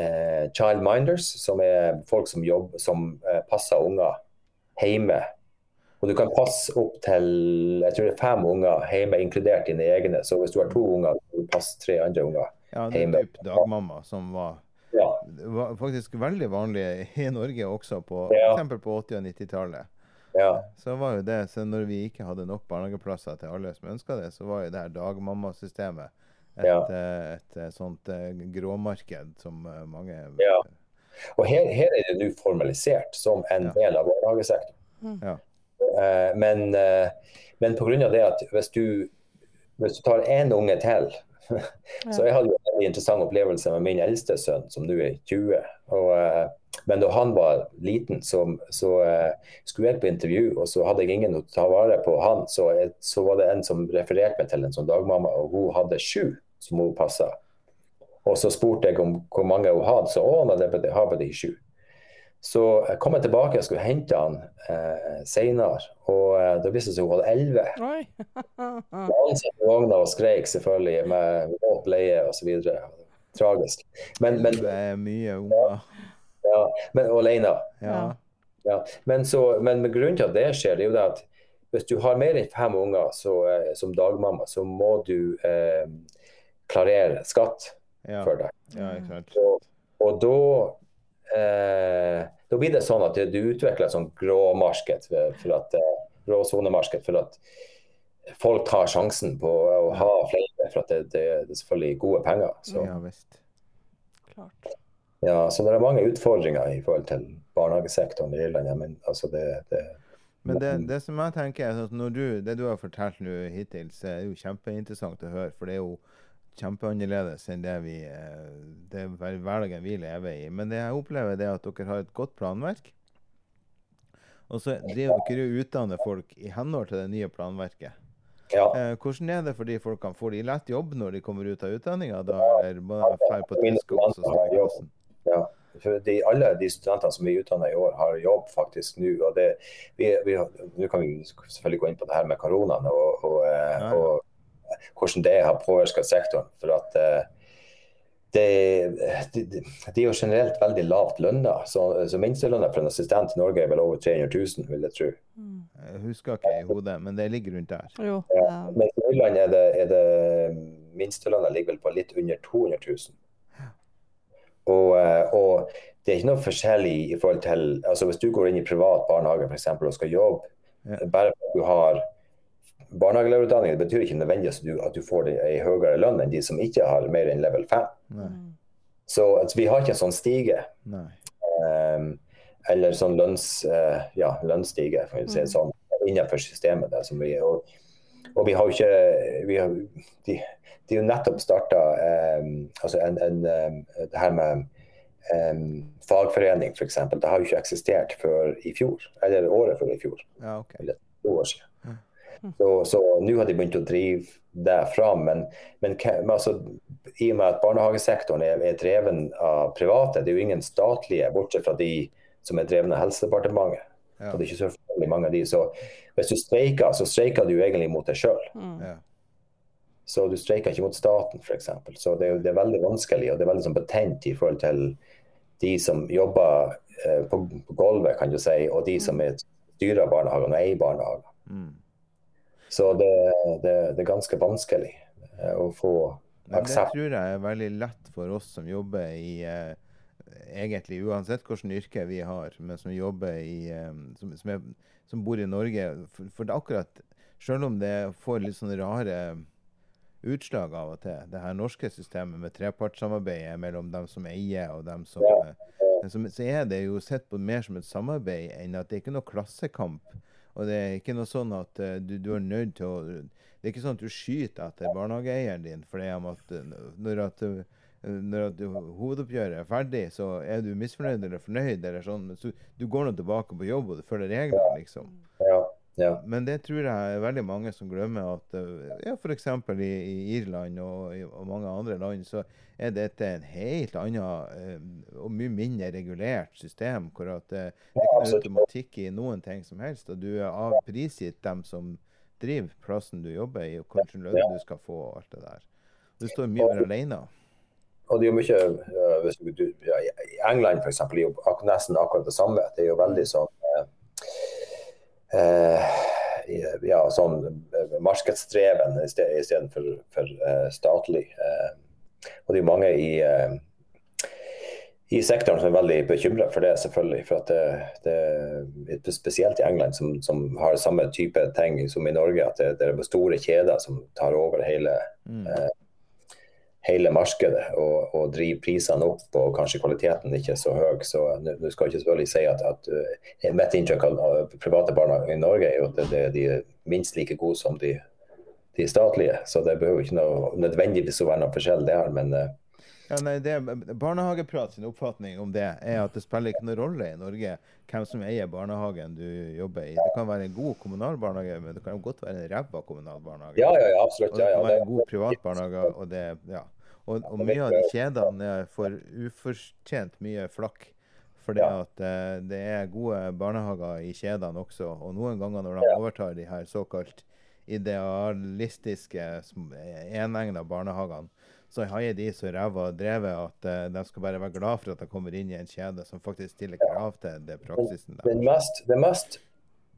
uh, child minders, som er folk som jobber, som uh, passer unger hjemme. Og du kan passe opp til jeg tror det er fem unger hjemme, inkludert dine egne. Så hvis du har to unger, så kan du passe tre andre unger. Ja, det Hjemme. typ dagmamma som var, Ja, var faktisk veldig vanlig i Norge også, på, Ja. eksempel på 80- og 90-tallet. Ja, Så var jo det, så når vi ikke hadde nok barnehageplasser til alle som ønska det, så var jo det her dagmammasystemet et, Ja. et, et, eh, sånt eh, gråmarked som eh, mange Ja. Og her, her er det nå formalisert som en Ja. del av barnehagesektoren. Ja. Eh, men, eh, men pga. det at hvis du, hvis du tar én unge til Så jeg hadde jo en interessant opplevelse med min eldste sønn, som nå er 20. Og, eh, men da han var liten, så, så eh, skulle jeg på intervju, og så hadde jeg ingen å ta vare på han. Så, jeg, så var det en som refererte meg til en sånn dagmamma, og hun hadde sju som hun passa. Og så spurte jeg om hvor mange hun hadde, så å, hun det har bare de sju. Så jeg kom jeg tilbake og skulle hente han eh, senere, og eh, da viste det seg hun hadde elleve. Han *laughs* satt i vogna og skreik selvfølgelig med våt bleie osv. Tragisk. Men, men, Det er mye unger. ja, men og alene. Ja. Ja. Men, så, men med grunnen til at det skjer, det er jo det at hvis du har mer enn fem unger så, eh, som dagmamma, så må du eh, klarere skatt Ja. for deg. ja, ikke sant. Og, og da eh, da blir det sånn at du utvikler et sånn gråmarked, for for at, eh, gråsonemarked, for at folk tar sjansen på å ha flere, for at det, det, det er selvfølgelig gode penger. Så, Ja visst. Klart. ja, så det er mange utfordringer i forhold til barnehagesektoren i Irland. ja, Men altså det, det Men det, det som jeg tenker er at når du, det du har fortalt nå hittil, så er jo kjempeinteressant å høre. For det er jo kjempeannerledes enn det vi eh, det er hverdagen vi lever i. Men det jeg opplever, det er at dere har et godt planverk. Og så driver dere og utdanner folk i henhold til det nye planverket. ja. Eh, hvordan er det for de folkene? Får de lett jobb når de kommer ut av utdanninga, da? Eller må de dra på Mine og stå i klassen? Ja, for de, alle de studentene som vi utdanner i år, har jobb faktisk nå. og det, vi, vi, Nå kan vi selvfølgelig gå inn på det her med koronaen og, og, eh, Ja. og hvordan det har påvirka sektoren. For at eh, det, de, de, de er jo generelt veldig lavt lønna. Så, så minstelønna for en assistent i Norge er vel over 300 000, vil jeg tro. Mm. Jeg husker ikke i hodet, men det ligger rundt der. Jo. Ja, Men i Nordland er det, er det minstelønna ligger vel på litt under 200 000. Og, eh, og det er ikke noe forskjellig i forhold til altså Hvis du går inn i privat barnehage for eksempel, og skal jobbe, Ja. bare for at du har barnehagelærerutdanning, det betyr ikke nødvendigvis at du, at du får en høyere lønn enn de som ikke har mer enn level 5. Nei. mm. Så altså, vi har ikke en sånn stige. Nei. eller sånn lønns, uh, ja, lønnsstige, for å si det sånn, innenfor systemet. Der, som vi, og, og, vi har jo ikke vi har, de, de har nettopp starta um, altså en, en, um, det her med um, fagforening, f.eks. Det har jo ikke eksistert før i fjor, eller året før i fjor. Ja, okay. Eller to år siden. Så nå har de begynt å drive det fram. Men, men altså, i og med at barnehagesektoren er, er, dreven av private, det er jo ingen statlige, bortsett fra de som er drevne av Helsedepartementet. Ja. Og det er ikke så mange av de, så Hvis du streiker, så streiker du egentlig mot deg sjøl. Mm. Ja. Så du streiker ikke mot staten, f.eks. Så det er, det er, veldig vanskelig og det er veldig sånn betent i forhold til de som jobber eh, på, på, gulvet, kan du si, og de som er styrer barnehagene og eier barnehager. Mm. Så det, det, det, er ganske vanskelig eh, å få aksept. Det tror jeg er veldig lett for oss som jobber i eh, egentlig uansett hvilket yrke vi har, men som jobber i eh, som, som, er, som, bor i Norge. For, for, det akkurat Selv om det får litt sånne rare utslag av og til, det her norske systemet med trepartssamarbeidet mellom dem som eier og dem som, ja. Som Så er det jo sett på mer som et samarbeid enn at det er ikke noe klassekamp. Og det er ikke noe sånn at uh, du, du, er nødt til å Det er ikke sånn at du skyter etter barnehageeieren din fordi at når at når at hovedoppgjøret er ferdig, så er du misfornøyd eller fornøyd. eller sånn, så Du går nå tilbake på jobb og du følger reglene, liksom. Ja, ja. Men det tror jeg er veldig mange som glemmer at ja, f.eks. I, i Irland og, og mange andre land så er dette en helt annet eh, og mye mindre regulert system. hvor at det, Det er ikke automatikk i noen ting som helst. og Du er av prisgitt dem som driver plassen du jobber i, og hvilken lønn du skal få. og alt det der. Du står mye mer alene og det er jo mye hvis du, ja, I England f.eks. er jo nesten akkurat det samme. Det er jo veldig sånn uh, uh, ja, sånn markedsdreven istedenfor for, uh, statlig. og det er mange i, i sektoren som er veldig bekymra for det, selvfølgelig. For at det, det Spesielt i England, som, som, har samme type ting som i Norge. At det, det er store kjeder som tar over hele mm hele markedet og, og drive prisene opp og kanskje kvaliteten ikke er så høy. Så du skal ikke selvfølgelig si at, at uh, mitt inntrykk av private barnehager i Norge er jo at det, de er minst like gode som de, de, statlige. Så det behøver ikke noe, nødvendigvis å være noe forskjell der. men uh, ja, nei, det, Barnehageprat sin oppfatning om det er at det spiller ikke noen rolle i Norge hvem som eier barnehagen du jobber i. Det kan være en god kommunal barnehage, men det kan godt være en ræva kommunal barnehage. Ja, ja, ja, absolutt. Og det kan være en god privat barnehage. og det, ja. Og, og mye av de kjedene får ufortjent mye flakk. Fordi ja. at uh, det er gode barnehager i kjedene også. Og noen ganger når de overtar de her såkalt idealistiske, enegna barnehagene, så har de så ræva drevet at uh, de skal bare være glad for at de kommer inn i en kjede som faktisk stiller krav til det praksisen der. Den mest, den mest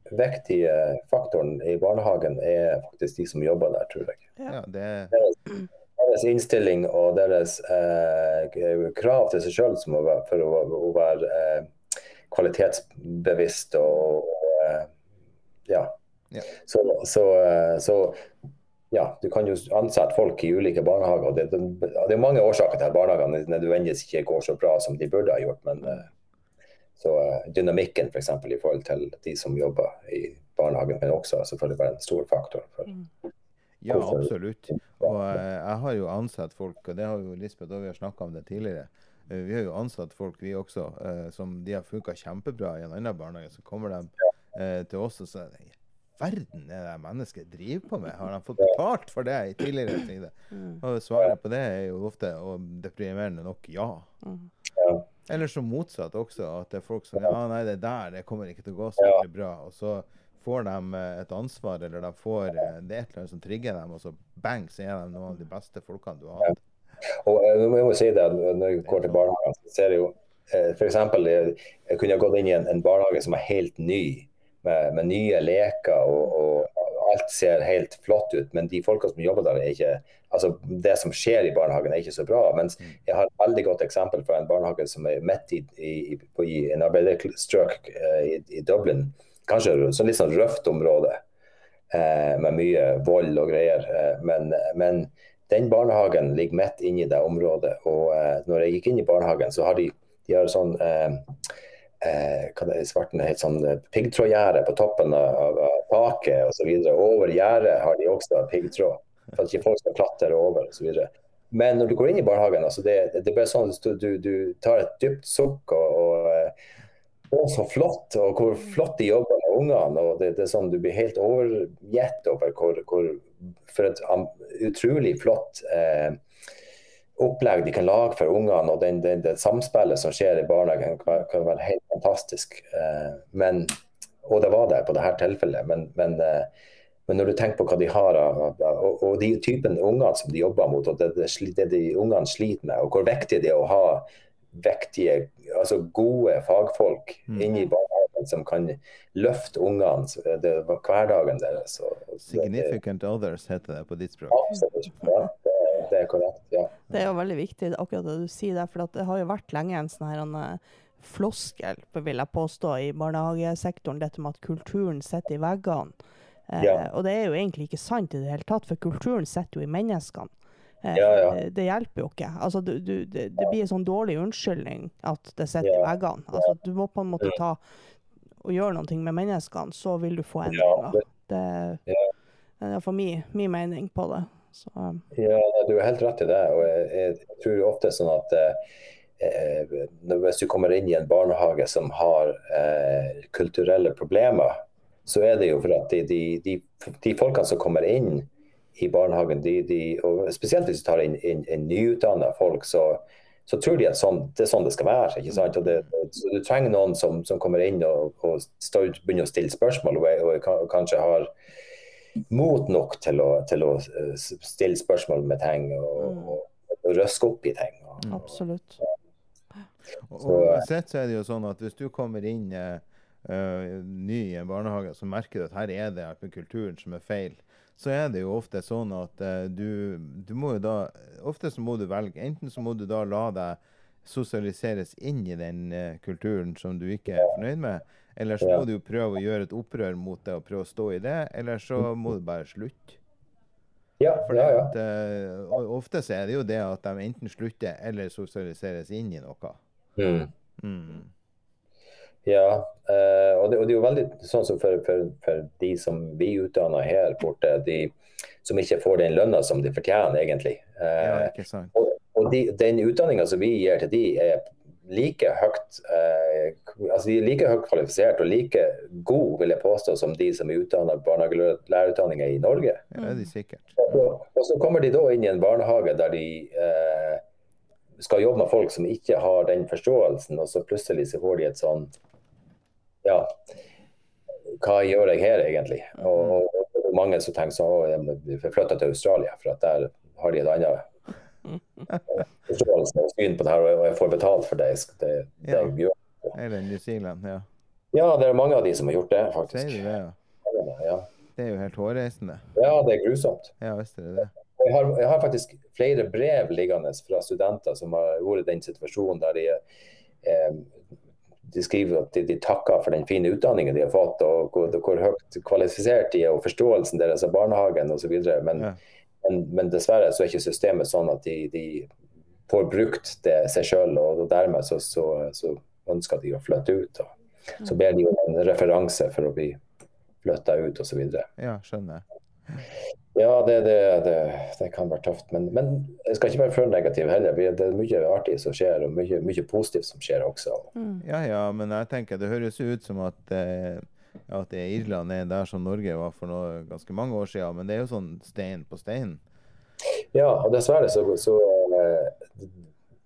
viktige faktoren i barnehagen er faktisk de som jobber der, tror jeg. Ja, det, deres innstilling og deres eh, krav til seg sjøl for å, å være eh, kvalitetsbevisst og, og eh, ja. ja. Så, så, eh, så, ja, du kan jo ansette folk i ulike barnehager. Det, det, det er mange årsaker til at barnehagene nødvendigvis ikke går så bra som de burde ha gjort. men eh, så uh, dynamikken for eksempel, i forhold til de som jobber i barnehagen, kan også selvfølgelig være en stor faktor. for mm. Ja, absolutt. Og eh, jeg har jo ansatt folk, og det har jo Lisbeth og vi har snakka om det tidligere. Eh, vi har jo ansatt folk, vi også, eh, som de har funka kjempebra i en annen barnehage. Så kommer de til oss og sier verden er det mennesket driver på med? Har de fått betalt for det i tidligere *clears throat* tider? Mm. Og svaret på det er jo ofte, og deprimerende nok, ja. Mm. Eller så motsatt også, at det er folk som ja, nei, det der det kommer ikke til å gå så veldig bra. Og så får de eh, et ansvar, eller de får eh, det er et eller annet som trigger dem, og så bang, så er de noen av de beste folkene du har hatt. Og eh, jeg må si det, Når jeg går til barnehagen, så ser jeg jo f.eks. Jeg, kunne gått inn i en, en, barnehage som er helt ny, med, med nye leker. og, og alt ser helt flott ut, men de folka som jobber der, er ikke altså Det som skjer i barnehagen, er ikke så bra. Mens mm. jeg har et veldig godt eksempel fra en barnehage som er midt i, i, i en arbeiderstrøk i, i Dublin kanskje så litt sånn røft område eh, med mye vold og greier. Eh, men, men, den barnehagen ligger midt inne i det området. Og eh, når jeg gikk inn i barnehagen, så har de, de har sånn eh, eh, hva det er, svarten helt sånn eh, piggtrådgjerde på toppen av, av taket osv. Over gjerdet har de også piggtråd, for at ikke folk skal klatre over osv. Men når du går inn i barnehagen, altså det, det bare sånn at du, du, tar et dypt sukk og, å, så flott, og hvor flott de jobber med ungene. og det, det, er sånn Du blir helt overgitt over hvor, hvor, for et utrolig flott eh, opplegg de kan lage for ungene. og den, den, Det samspillet som skjer i barnehagen kan, kan være helt fantastisk. Eh, men, og det var det på dette tilfellet. Men, men, eh, men, når du tenker på hva de har og, og de typen unger som de jobber mot, og det, det, det de ungene sliter med, og hvor viktig det er å ha viktige, altså gode fagfolk mm. inni barnehagen som kan løfte ungene hverdagen deres. Significant det, others heter det på ditt språk. Absolutt. Ja, det, det, er korrekt. ja. Det er jo veldig viktig akkurat det du sier der, for det har jo vært lenge en sånn her en eh, floskel, vil jeg påstå, i barnehagesektoren, dette med at kulturen sitter i veggene. Eh. Og det er jo egentlig ikke sant i det hele tatt, for kulturen sitter jo i menneskene. Eh, ja, ja. Det hjelper jo ikke. Altså, du, du, det, det, blir en sånn dårlig unnskyldning at det sitter i veggene. Altså, du må på en måte ta og gjøre noe med menneskene, så vil du få endringer. Det, det er iallfall min, min mening på det. Så. Ja, du har helt rett i det. og Jeg, jeg tror ofte sånn at eh, hvis du kommer inn i en barnehage som har eh, kulturelle problemer, så er det jo for at de, de, de, de folkene som kommer inn i barnehagen, de, de, og spesielt hvis du tar inn, inn, inn nyutdanna folk, så, så, tror de at sånn, det er sånn det skal være. ikke sant? Og det, så Du trenger noen som, som kommer inn og, og står, begynner å stille spørsmål, og, og, kanskje har mot nok til å, til å, eh, stille spørsmål med ting og, mm. og røske opp i ting. Absolutt. Og, uansett så er det jo sånn at hvis du kommer inn uh, ny i en barnehage, så merker du at her er det med kulturen som er feil så er det jo ofte sånn at uh, du, du, må jo da Ofte så må du velge. Enten så må du da la deg sosialiseres inn i den uh, kulturen som du ikke er fornøyd med, eller så må du jo prøve å gjøre et opprør mot det og prøve å stå i det, eller så må du bare slutte. Ja, ja, ja. At, uh, ofte så er det jo det at de enten slutter eller sosialiseres inn i noe. Mm. Mm. Ja, eh, og, det, og, det, er jo veldig sånn som for, for, for de som vi utdanner her borte, de som ikke får den lønna som de fortjener, egentlig. Eh, ja, ikke sant. Og, og de, den utdanninga som vi gir til de er like høyt eh, altså de er like høyt kvalifisert og like god, vil jeg påstå, som de som er utdanna barnehagelærerutdanninger i Norge. Ja, det er de sikkert. Og, og, så kommer de da inn i en barnehage der de eh, skal jobbe med folk som ikke har den forståelsen, og så plutselig så får de et sånn ja, hva gjør jeg her egentlig? Og, og, og mange som tenker sånn at de flytter til Australia, for at der har de et annet *laughs* forståelse og syn på det her, og jeg får betalt for det, det, det ja. jeg gjør. Eller New Zealand, ja. Ja, det er mange av de som har gjort det, faktisk. Det, ja. ja. Det er jo helt hårreisende. Ja, det er grusomt. Ja, visst er det det. Jeg har, jeg har, faktisk flere brev liggende fra studenter som har vært i den situasjonen der de eh, de skriver at de, de, takker for den fine utdanningen de har fått, og hvor, hvor høyt kvalifisert de er, og forståelsen deres av barnehagen osv. Men, ja. men, men dessverre så er ikke systemet sånn at de, de får brukt det seg sjøl, og dermed så, så, så, ønsker de å flytte ut. Og så ber de om en referanse for å bli flytta ut osv. Ja, skjønner. Ja, det, det, det, det, kan være tøft. Men, men, jeg skal ikke være for negativ heller. Det er mye artig som skjer, og mye, mye positivt som skjer også. Mm. Ja, ja, men jeg tenker det høres ut som at, eh, at Irland er der som Norge var for noe, ganske mange år siden. Men det er jo sånn stein på stein. Ja, og dessverre så, så eh,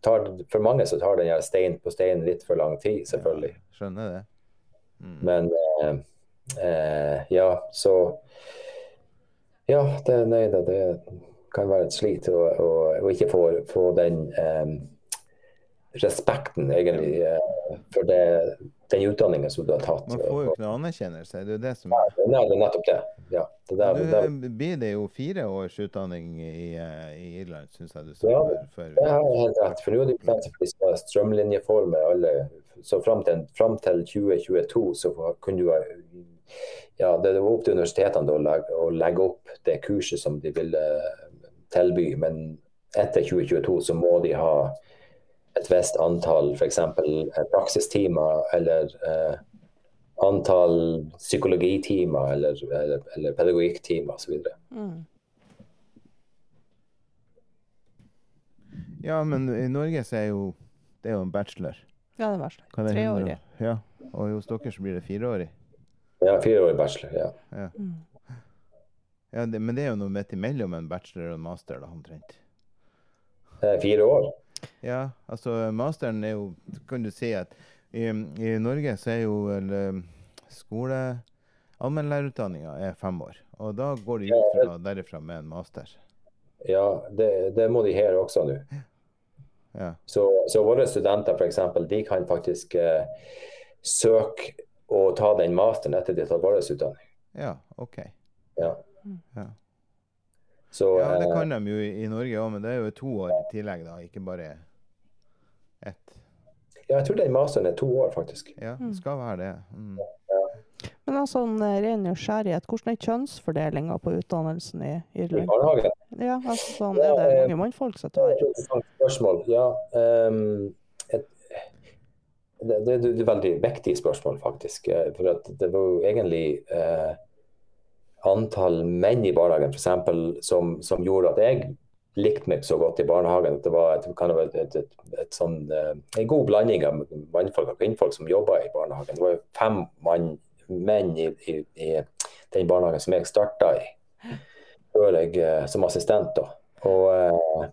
tar, For mange så tar den stein på stein litt for lang tid, selvfølgelig. Ja, skjønner det. Mm. Men eh, eh ja, så ja, det, nei, det, det, kan være et slit å, å, å ikke få, få den um, respekten egentlig uh, for det, den utdanningen som du har tatt. Man får jo ikke noe anerkjennelse, det er det som Nei, det er nettopp det. Ja, det der, Nå blir det jo fire års utdanning i, uh, i Irland, syns jeg du sa. Ja, for, det er helt rett. For nå er det plass for de skal strømlinjeforme alle. Så fram til, fram til 2022 så kunne du ja, det var opp til universitetene å legge, å legge, opp det kurset som de ville tilby. Men etter 2022 så må de ha et visst antall f.eks. praksistimer eller eh, antall psykologitimer eller, eller, eller pedagogikktimer osv. Mm. Ja, men i Norge så er jo det er jo en bachelor. Ja, det er bachelor. Treårig. Ja. Og hos dere så blir det fireårig. Ja, fireårig bachelor. ja. Ja. Mm. Ja, det, men det er jo noe midt imellom en bachelor og en master, da, omtrent. Eh, Fire år. Ja, altså masteren er jo Kan du si at i, i Norge så er jo eller, skole Allmennlærerutdanninga er fem år. Og da går de ut fra, derifra med en master. Ja, det, det må de her også nå. Ja. Så, så våre studenter for eksempel, de kan faktisk eh, søke og ta den masteren etter de har tatt vår utdanning. ja, OK. Ja. Ja. Så ja, det eh, kan de jo i, Norge òg, men det er jo to år i tillegg, da. Ikke bare ett. ja, jeg tror den masteren er to år, faktisk. Ja, det skal være det. Mm. Men altså, en eh, ren nysgjerrighet, hvordan er kjønnsfordelinga på utdannelsen i Irland? I barnehagen. Ja, altså sånn, Er det mange mannfolk som Det er tar? et interessant spørsmål. Ja, ehm, et, det, det, er et veldig viktig spørsmål, faktisk. Eh, For det var jo egentlig eh, antall menn i barnehagen for eksempel, som, som gjorde at jeg likte meg så godt i barnehagen. At det var et, et, et, et sånn, eh, en god blanding av mannfolk og kvinnfolk som jobba i barnehagen. Det var jo fem mann, menn i, i, i den barnehagen som jeg starta i før jeg eh, som assistent. da. Og eh,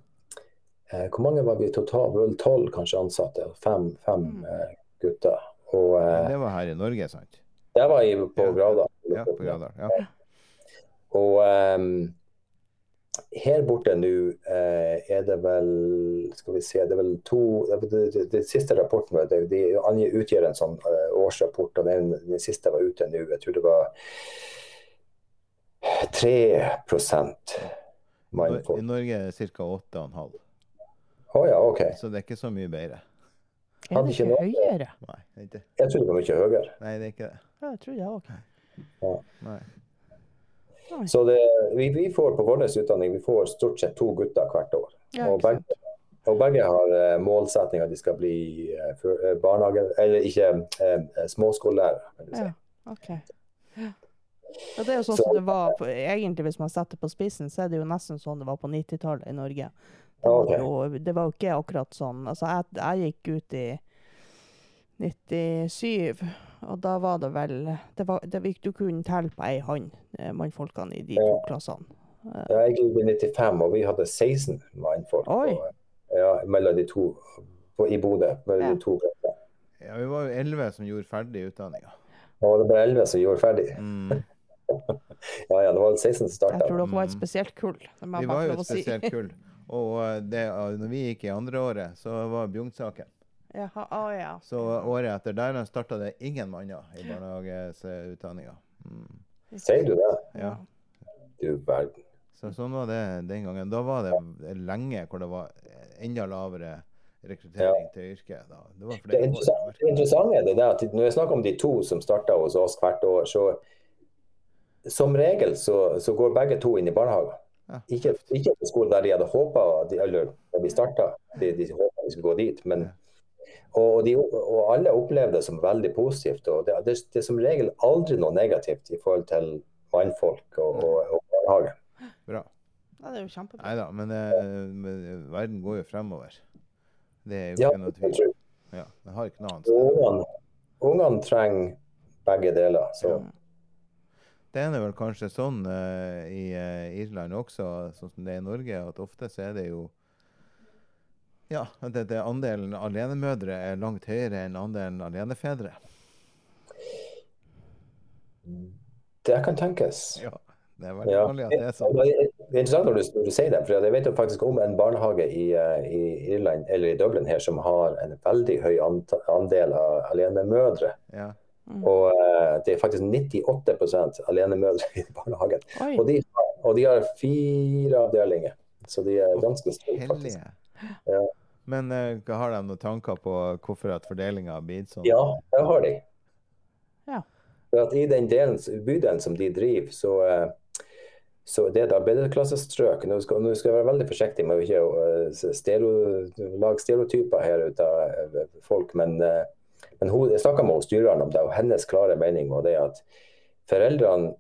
eh, hvor mange var vi totalt? Vel tolv kanskje ansatte. Fem, fem eh, gutter. Og eh, Det var her i Norge, sant? det var i, på Ja. Gravdal. Ja, på Gravdal. Ja. Og ehm, her borte nå eh, er det vel Skal vi se, det er vel to Det, det, det, det siste rapporten du, de utgjør en sånn eh, årsrapport, og den, den siste var ute nå. Jeg tror det var 3 I. Norge er det ca. 8,5. Oh, ja, OK. Så det er ikke så mye bedre. Er det ikke høyere? Nei, det er ikke. Jeg tror det var mye høyere. Nei, det er ikke det. Ja, jeg tror det òg. Nei. Så det, vi, vi får på vår utdanning vi får stort sett to gutter hvert år. Ja, og, begge, og begge har uh, målsetting at de skal bli uh, eh, barnehage... Eller ikke uh, småskolelærere. si. Ja, OK. Ja. Og det er jo sånn Så- som det var på, Egentlig, hvis man setter på spissen, så er det jo nesten sånn det var på 90-tallet i Norge. Det Ja, var, det var jo ikke akkurat sånn. Altså, jeg, jeg gikk ut i 97, og da var det vel det var, det, vi- Du kunne telle på ei hånd, eh, mannfolkene i de to Ja. klassene. Ja, jeg gikk i 95, og vi hadde 16 mannfolk og, ja, mellom de to på, i Bodø. Mellom Ja. de to. Ja, vi var jo 11 som gjorde ferdig utdanninga. Og det var bare 11 som gjorde ferdig. Mm. *laughs* Ja, ja, det var 16 som Jeg tror dere var et Mm. spesielt kull. Vi var jo et spesielt kull. *laughs* Og eh, det, eh, når vi gikk i andre året, så var Bjugn-saken. Jaha, å ja. Så året etter der starta det ingen manner i barnehageutdanninga. Mm. Sier du det? Ja. Du verden. Så sånn var det den gangen. Da var det lenge hvor det var enda lavere rekruttering til yrket. Da. Det var Det, interessante, det interessante er det der at når jeg snakker om de to som starta hos oss hvert år, så som regel så, så går begge to inn i barnehagen. Ja. Ikke, ikke på skole der de hadde håpa, eller da de starta, de, de håpa de skulle gå dit. Men, og, de, og alle opplevde det som veldig positivt. og det, det, det er som regel aldri noe negativt i forhold til mannfolk og, og, og barnehage. Bra. Ja, det er jo kjempebra. Nei da, men, eh, men verden går jo fremover. Det er jo Ja, ikke noe tvil. Ja, det har ikke noe annet sted. Ungene ungene trenger begge deler. Så Det er vel kanskje sånn uh, i uh, Irland også, sånn som det er i Norge, at ofte så er det jo Ja, at det, det andelen alenemødre er langt høyere enn andelen alenefedre. det kan tenkes. Ja, det er veldig Ja. vanlig at det er sånn. Det er interessant når du, når du sier det, for jeg vet jo faktisk om en barnehage i, eh, i Irland, eller i Dublin her, som har en veldig høy andel av alenemødre. Ja. Og eh, det er faktisk 98 alenemødre i barnehagen. Og de, og de har fire avdelinger, så de er ganske store, faktisk. Ja. Men uh, har de noen tanker på hvorfor at fordelinga har blitt sånn? Ja, det har de. Ja. For at I den delen, bydelen som de driver, så, eh, så det er et arbeiderklassestrøk. Nå skal, nå skal jeg være veldig forsiktig med å ikke uh, stereo, lage stereotyper her ut av folk. Men, uh, men hun, jeg snakka med styreren om det, og hennes klare mening var det at foreldrene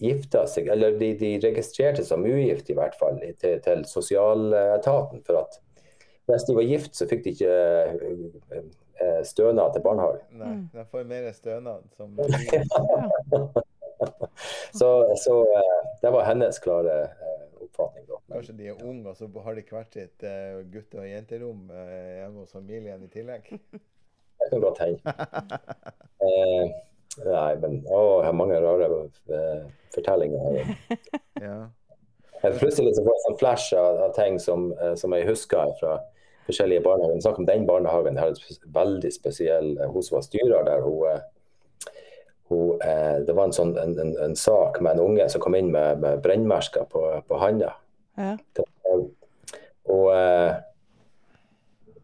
gifta seg, eller de, de, registrerte som ugift i hvert fall, til, til sosialetaten. For at hvis de var gift, så fikk de ikke stønad til barnehage. Nei, de får mer stønad som *laughs* så, så eh, det var hennes klare eh, oppfatning. Da. Kanskje de er unge, og så har de hvert sitt gutte- og jenterom hjemme hos familien i tillegg? *laughs* Det kan godt hende. *laughs* Eh, nei, men å, jeg har mange rare uh, fortellinger *laughs* ja. Plutselig så får jeg en flash av, av ting som, som, jeg husker fra forskjellige barnehager. Snakk om den barnehagen. Det har et veldig spesiell Hun som var styrer der, hun hun, det var en, sånn, en, en, en, sak med en unge som kom inn med, med brennmerker på, på handa. Ja. Og,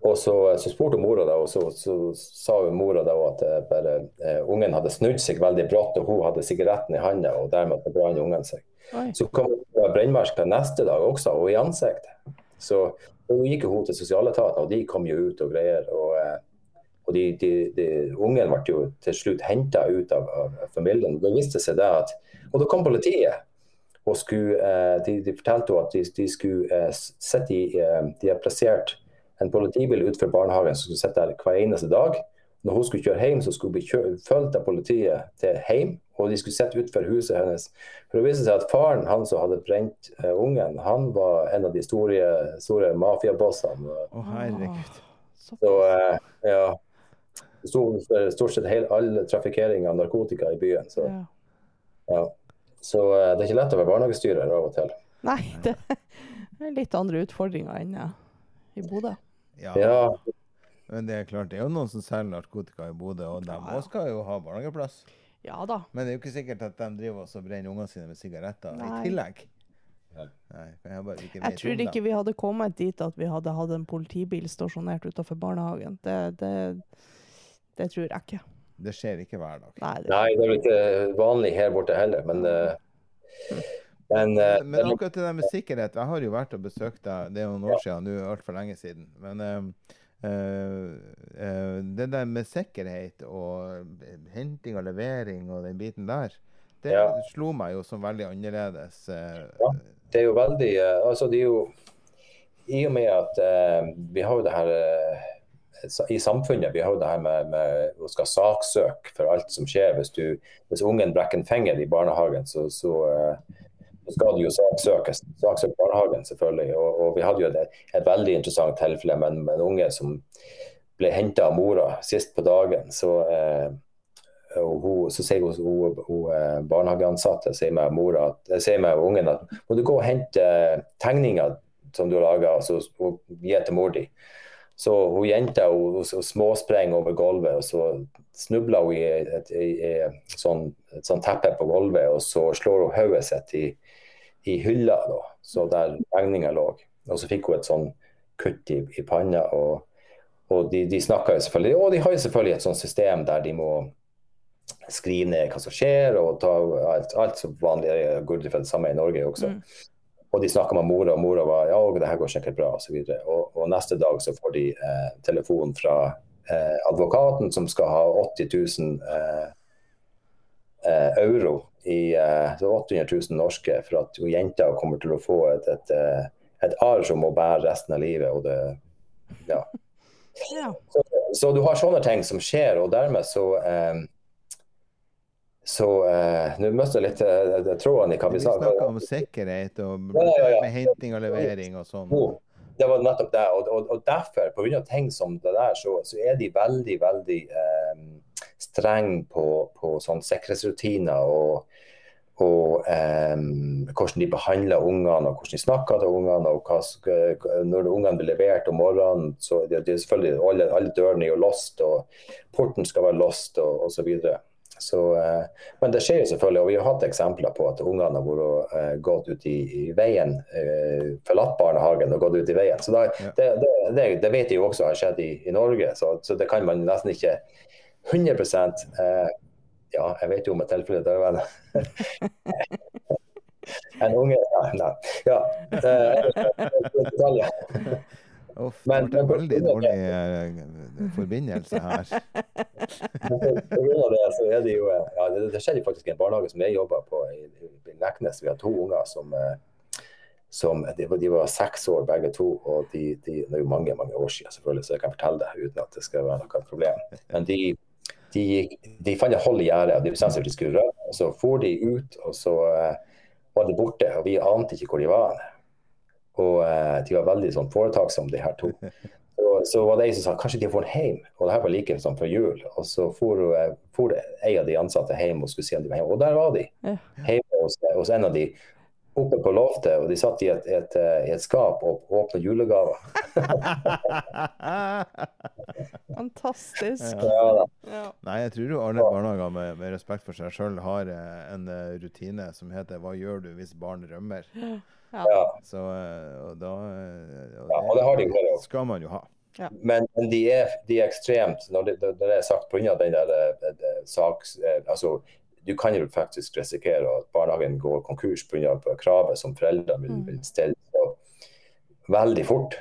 og så, så, spurte mora da, og så, så sa hun mora da at eh, bare, eh, ungen hadde snudd seg veldig brått, og hun hadde sigaretten i handa, og dermed brant ungen seg. Oi. Så kom brennmerker neste dag også, og i ansiktet. Så hun gikk hun til sosialetaten, og de kom jo ut og greier. og eh, og de, de, de, Ungen ble jo til slutt henta ut av, av, familien. Det viste seg det at, Og da kom politiet. og skulle, eh, de, de, fortalte at de, de skulle eh, sette i eh, De har plassert en politibil utenfor barnehagen som skulle sitte der hver eneste dag. Når hun skulle kjøre hjem, så skulle hun bli fulgt av politiet til hjem. Og de skulle sitte utenfor huset hennes. For det viste seg at faren han som hadde brent uh, ungen, han var en av de store, store mafiabossene. Å, oh, herregud. Så, uh, ja, sto for stort sett hele, all trafikkering av narkotika i byen. Så, ja. Ja. så uh, det er ikke lett å være barnehagestyrer av og til. Nei, det er litt andre utfordringer enn i Bodø. Ja. ja. Men det er klart, det er jo noen som selger narkotika i Bodø, og de ja, skal jo ha barnehageplass. Ja da. Men det er jo ikke sikkert at de driver og brenner ungene sine med sigaretter Nei. i tillegg. Nei, jeg, jeg tror ikke vi hadde kommet dit at vi hadde hatt en politibil stasjonert utenfor barnehagen. Det, det, det tror jeg ikke. Det skjer ikke hver dag. Nei, det, Nei, det er vel ikke vanlig her borte heller, men uh, men, uh, men, akkurat det der med sikkerhet Jeg har jo vært og besøkt deg, det er noen år siden, nå altfor lenge siden. Men uh, det der med sikkerhet og henting og levering og den biten der, det ja. slo meg jo som veldig annerledes. ja, det er jo veldig Altså, det er jo I og med at vi har jo det her i samfunnet. Vi har jo det her med, med å skal saksøke for alt som skjer. Hvis, du, hvis ungen brekker en finger i barnehagen, så, så, uh, skal du jo saksøkes. Saksøke barnehagen, selvfølgelig. Og, og, vi hadde jo et, et veldig interessant tilfelle med, en unge som ble henta av mora sist på dagen. Så, uh, hun, så sier hun, hun, hun eh, barnehageansatte sier med mora at, sier med ungen at må du gå og hente tegninger som du har laga og gi til mor di. Så hun jenta hun, småsprenger over gulvet, og så snubler hun i et, et, et, et et sånn teppe på gulvet, og så slår hun hodet sitt i, i hylla, da, så der regninga lå. Og så fikk hun et sånn kutt i, i panna. og, og de, de snakka jo selvfølgelig, og de har jo selvfølgelig et sånt system der de må skrive ned hva som skjer, og ta alt, alt som vanlig. går det samme i Norge også. Mm. Og de snakka med mora, og mora var ja, det her går sikkert bra osv. Og, og, og neste dag så får de eh, telefon fra eh, advokaten som skal ha 80 000 eh, eh, euro i uh, 800 000 norske for at jenta kommer til å få et, et, et, eh, arr som må bære resten av livet. og det, ja. ja. Så, så, du har sånne ting som skjer, og dermed så eh, så uh, nå mister jeg litt uh, tråden i hva vi sa. Vi snakka om sikkerhet og ja, ja, ja. med henting og levering og sånn. Det var nettopp det. Og, og, og derfor, pga. ting som det der, så, så, er de veldig, veldig eh, strenge på, på sånn sikkerhetsrutiner og, og um, hvordan de behandler ungene, og hvordan de snakker til ungene. og hva, Når ungene blir levert om morgenen, så det, det er selvfølgelig alle, alle dørene er jo låst, og porten skal være låst og osv. Så, eh, men det skjer jo selvfølgelig, og vi har hatt eksempler på at ungene har vært, eh, gått ut i, i veien, eh, forlatt barnehagen og gått ut i veien. Så da, ja. det, det, det, vet de jo også har skjedd i, i Norge, så, så, det kan man nesten ikke 100 eh, Ja, jeg vet jo om et tilfelle der var *laughs* En unge Nei. Ja. Eh. Uff, Men- det ble veldig dårlig eh, forbindelse her. *laughs* Det det jo eh, ja, det, det skjedde faktisk i en barnehage som jeg jobba på i, i Leknes. Vi har to unger som, eh, som de, var- de var seks år begge to. og de, de, Det er jo mange mange år siden, selvfølgelig, så jeg kan fortelle det uten at det skal være noe problem. Men de, de, de fant et hold i gjerdet, og de bestemte seg for rømme. Så for de ut, og så eh, var de borte. og Vi ante ikke hvor de var. Og eh, de var veldig sånn foretaksomme, de her to. *laughs* Og så var det ei som sa kanskje de får hjem. Og det her var like som før jul. Og så for, eh, for ei av de ansatte hjem og skulle se om de var hjemme. Og der var de. Hjemme hos, hos en av de oppe på loftet. Og de satt i et, et, eh, et skap og åpna julegaver. *laughs* Fantastisk. Ja. Ja, Nei, jeg tror jo alle barnehager med, med respekt for seg sjøl har eh, en eh, rutine som heter 'Hva gjør du hvis barn rømmer?' ja. Så og da eh, Ja, og det har de jo skal man jo ha. Men, men de, er, de er ekstremt Når det, når det er sagt pga. den der eh, eh, saks... eh, Altså, du kan jo faktisk risikere at barnehagen går konkurs pga. kravet som foreldrene vil, Mm. vil stille på veldig fort.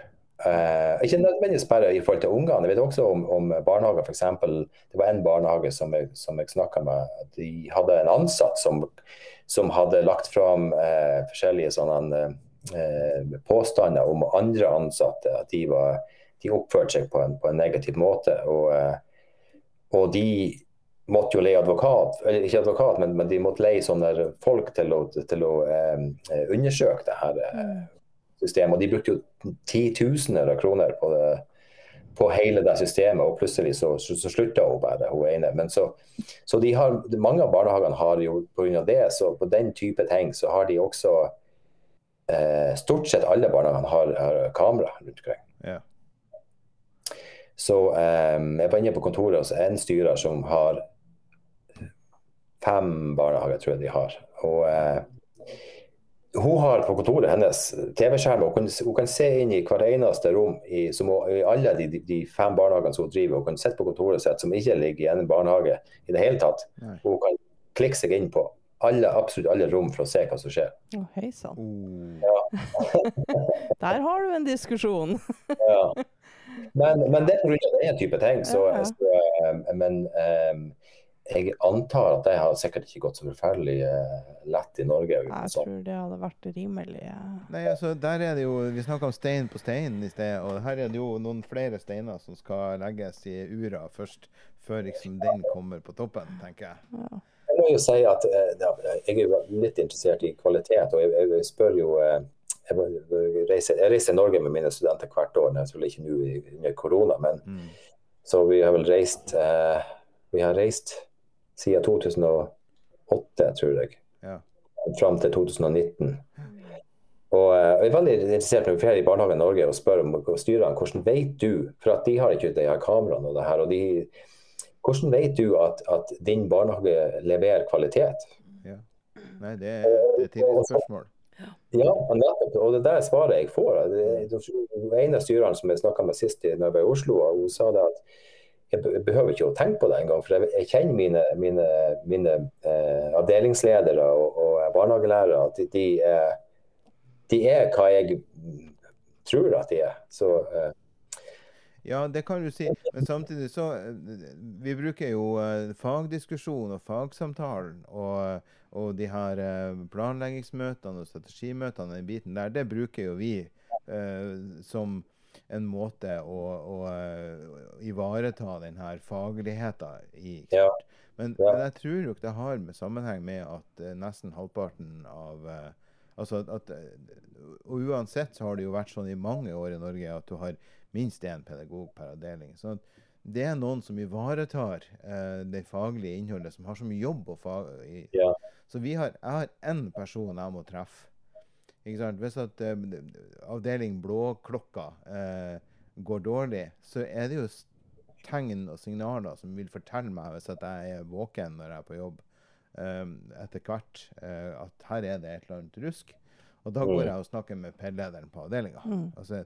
Eh, ikke nødvendigvis bare i forhold til ungene. Jeg vet også om, om barnehager, f.eks. Det var en barnehage som jeg, som jeg snakka med. De hadde en ansatt som, som hadde lagt fram eh, forskjellige sånne eh, påstander om andre ansatte. At de, var, de oppførte seg på en, på en negativ måte. Og, eh, og de måtte jo leie advokat, eller ikke advokat, men, men de måtte leie sånne folk til å, til å eh, undersøke det her eh, systemet. Og de brukte jo titusener av kroner på, det, på hele det systemet, og plutselig så, så, så slutta hun bare, hun ene. Men så, så de har, mange av barnehagene har jo pga. det, så på den type ting, så har de også eh, Stort sett alle barnehagene har, har kamera rundt omkring. Yeah. Så eh, jeg var inne på kontoret hos en styrer som har fem barnehager, tror jeg de har. Og eh, hun har på kontoret hennes TV-skjerm, og hun, hun kan se inn i hvert eneste rom i, som hun, i alle de, de, fem barnehagene som hun driver. Hun kan sitte på kontoret sitt som ikke ligger i en barnehage i det hele tatt. Nei. Hun kan klikke seg inn på alle, absolutt alle rom for å se hva som skjer. Å, Hei sann. Ja. *laughs* Der har du en diskusjon. *laughs* Ja. Men, men det er pga. den type ting. Så, Ja, så, eh, men eh, jeg antar at det har sikkert ikke gått så forferdelig eh, lett i Norge. Jeg tror det hadde vært rimelig ja. Nei, altså, der er det jo Vi snakka om stein på stein i sted, og her er det jo noen flere steiner som skal legges i ura først, før liksom den kommer på toppen, tenker jeg. ja. Jeg må jo si at eh, ja, jeg er litt interessert i kvalitet, og jeg, jeg, spør jo eh, jeg, reiser, jeg reiser til Norge med mine studenter hvert år, selvfølgelig ikke nå i- under korona. men Mm. Så vi har vel reist eh, Vi har reist siden 2008, tror jeg. Ja. Fram til 2019. Og eh, jeg er veldig interessert når vi drar i barnehagen i Norge og spør om styrene hvordan vet du For at de har ikke de her kameraene og det her. og de hvordan vet du at, at din barnehage leverer kvalitet? Nei, det er det er et tilleggsspørsmål. Ja, og. Og det der svaret jeg får. Det, det, en av styrerne som jeg snakka med sist i- når jeg var i Oslo, og hun sa det at jeg behøver ikke å tenke på det engang. For jeg, kjenner mine, mine, mine eh, avdelingsledere og, og barnehagelærere. At de, de, er, de er hva jeg tror at de er. Så eh, Ja, det kan du si. Men samtidig så eh, Vi bruker jo eh, fagdiskusjon og fagsamtalen og, og de her eh, planleggingsmøtene og strategimøtene, den biten der, det bruker jo vi eh, som en måte å, å å ivareta denne fagligheten i. Ja. Men, Ja. men jeg tror jo ikke det har med sammenheng med at eh, nesten halvparten av eh, Altså at, eh, Og uansett så har det jo vært sånn i mange år i Norge at du har minst én pedagog per avdeling. Så at det er noen som ivaretar eh, det faglige innholdet, som har så mye jobb å fag... i. Ja. Så vi har, jeg har én person jeg må treffe. Ikke sant? Hvis at um, avdeling Blåklokka uh, går dårlig, så er det jo tegn og signaler som vil fortelle meg hvis at jeg er våken når jeg er på jobb um, etter hvert, uh, at her er det et eller annet rusk. Og da går Mm. jeg og snakker med PED-lederen på avdelinga. Mm. Altså,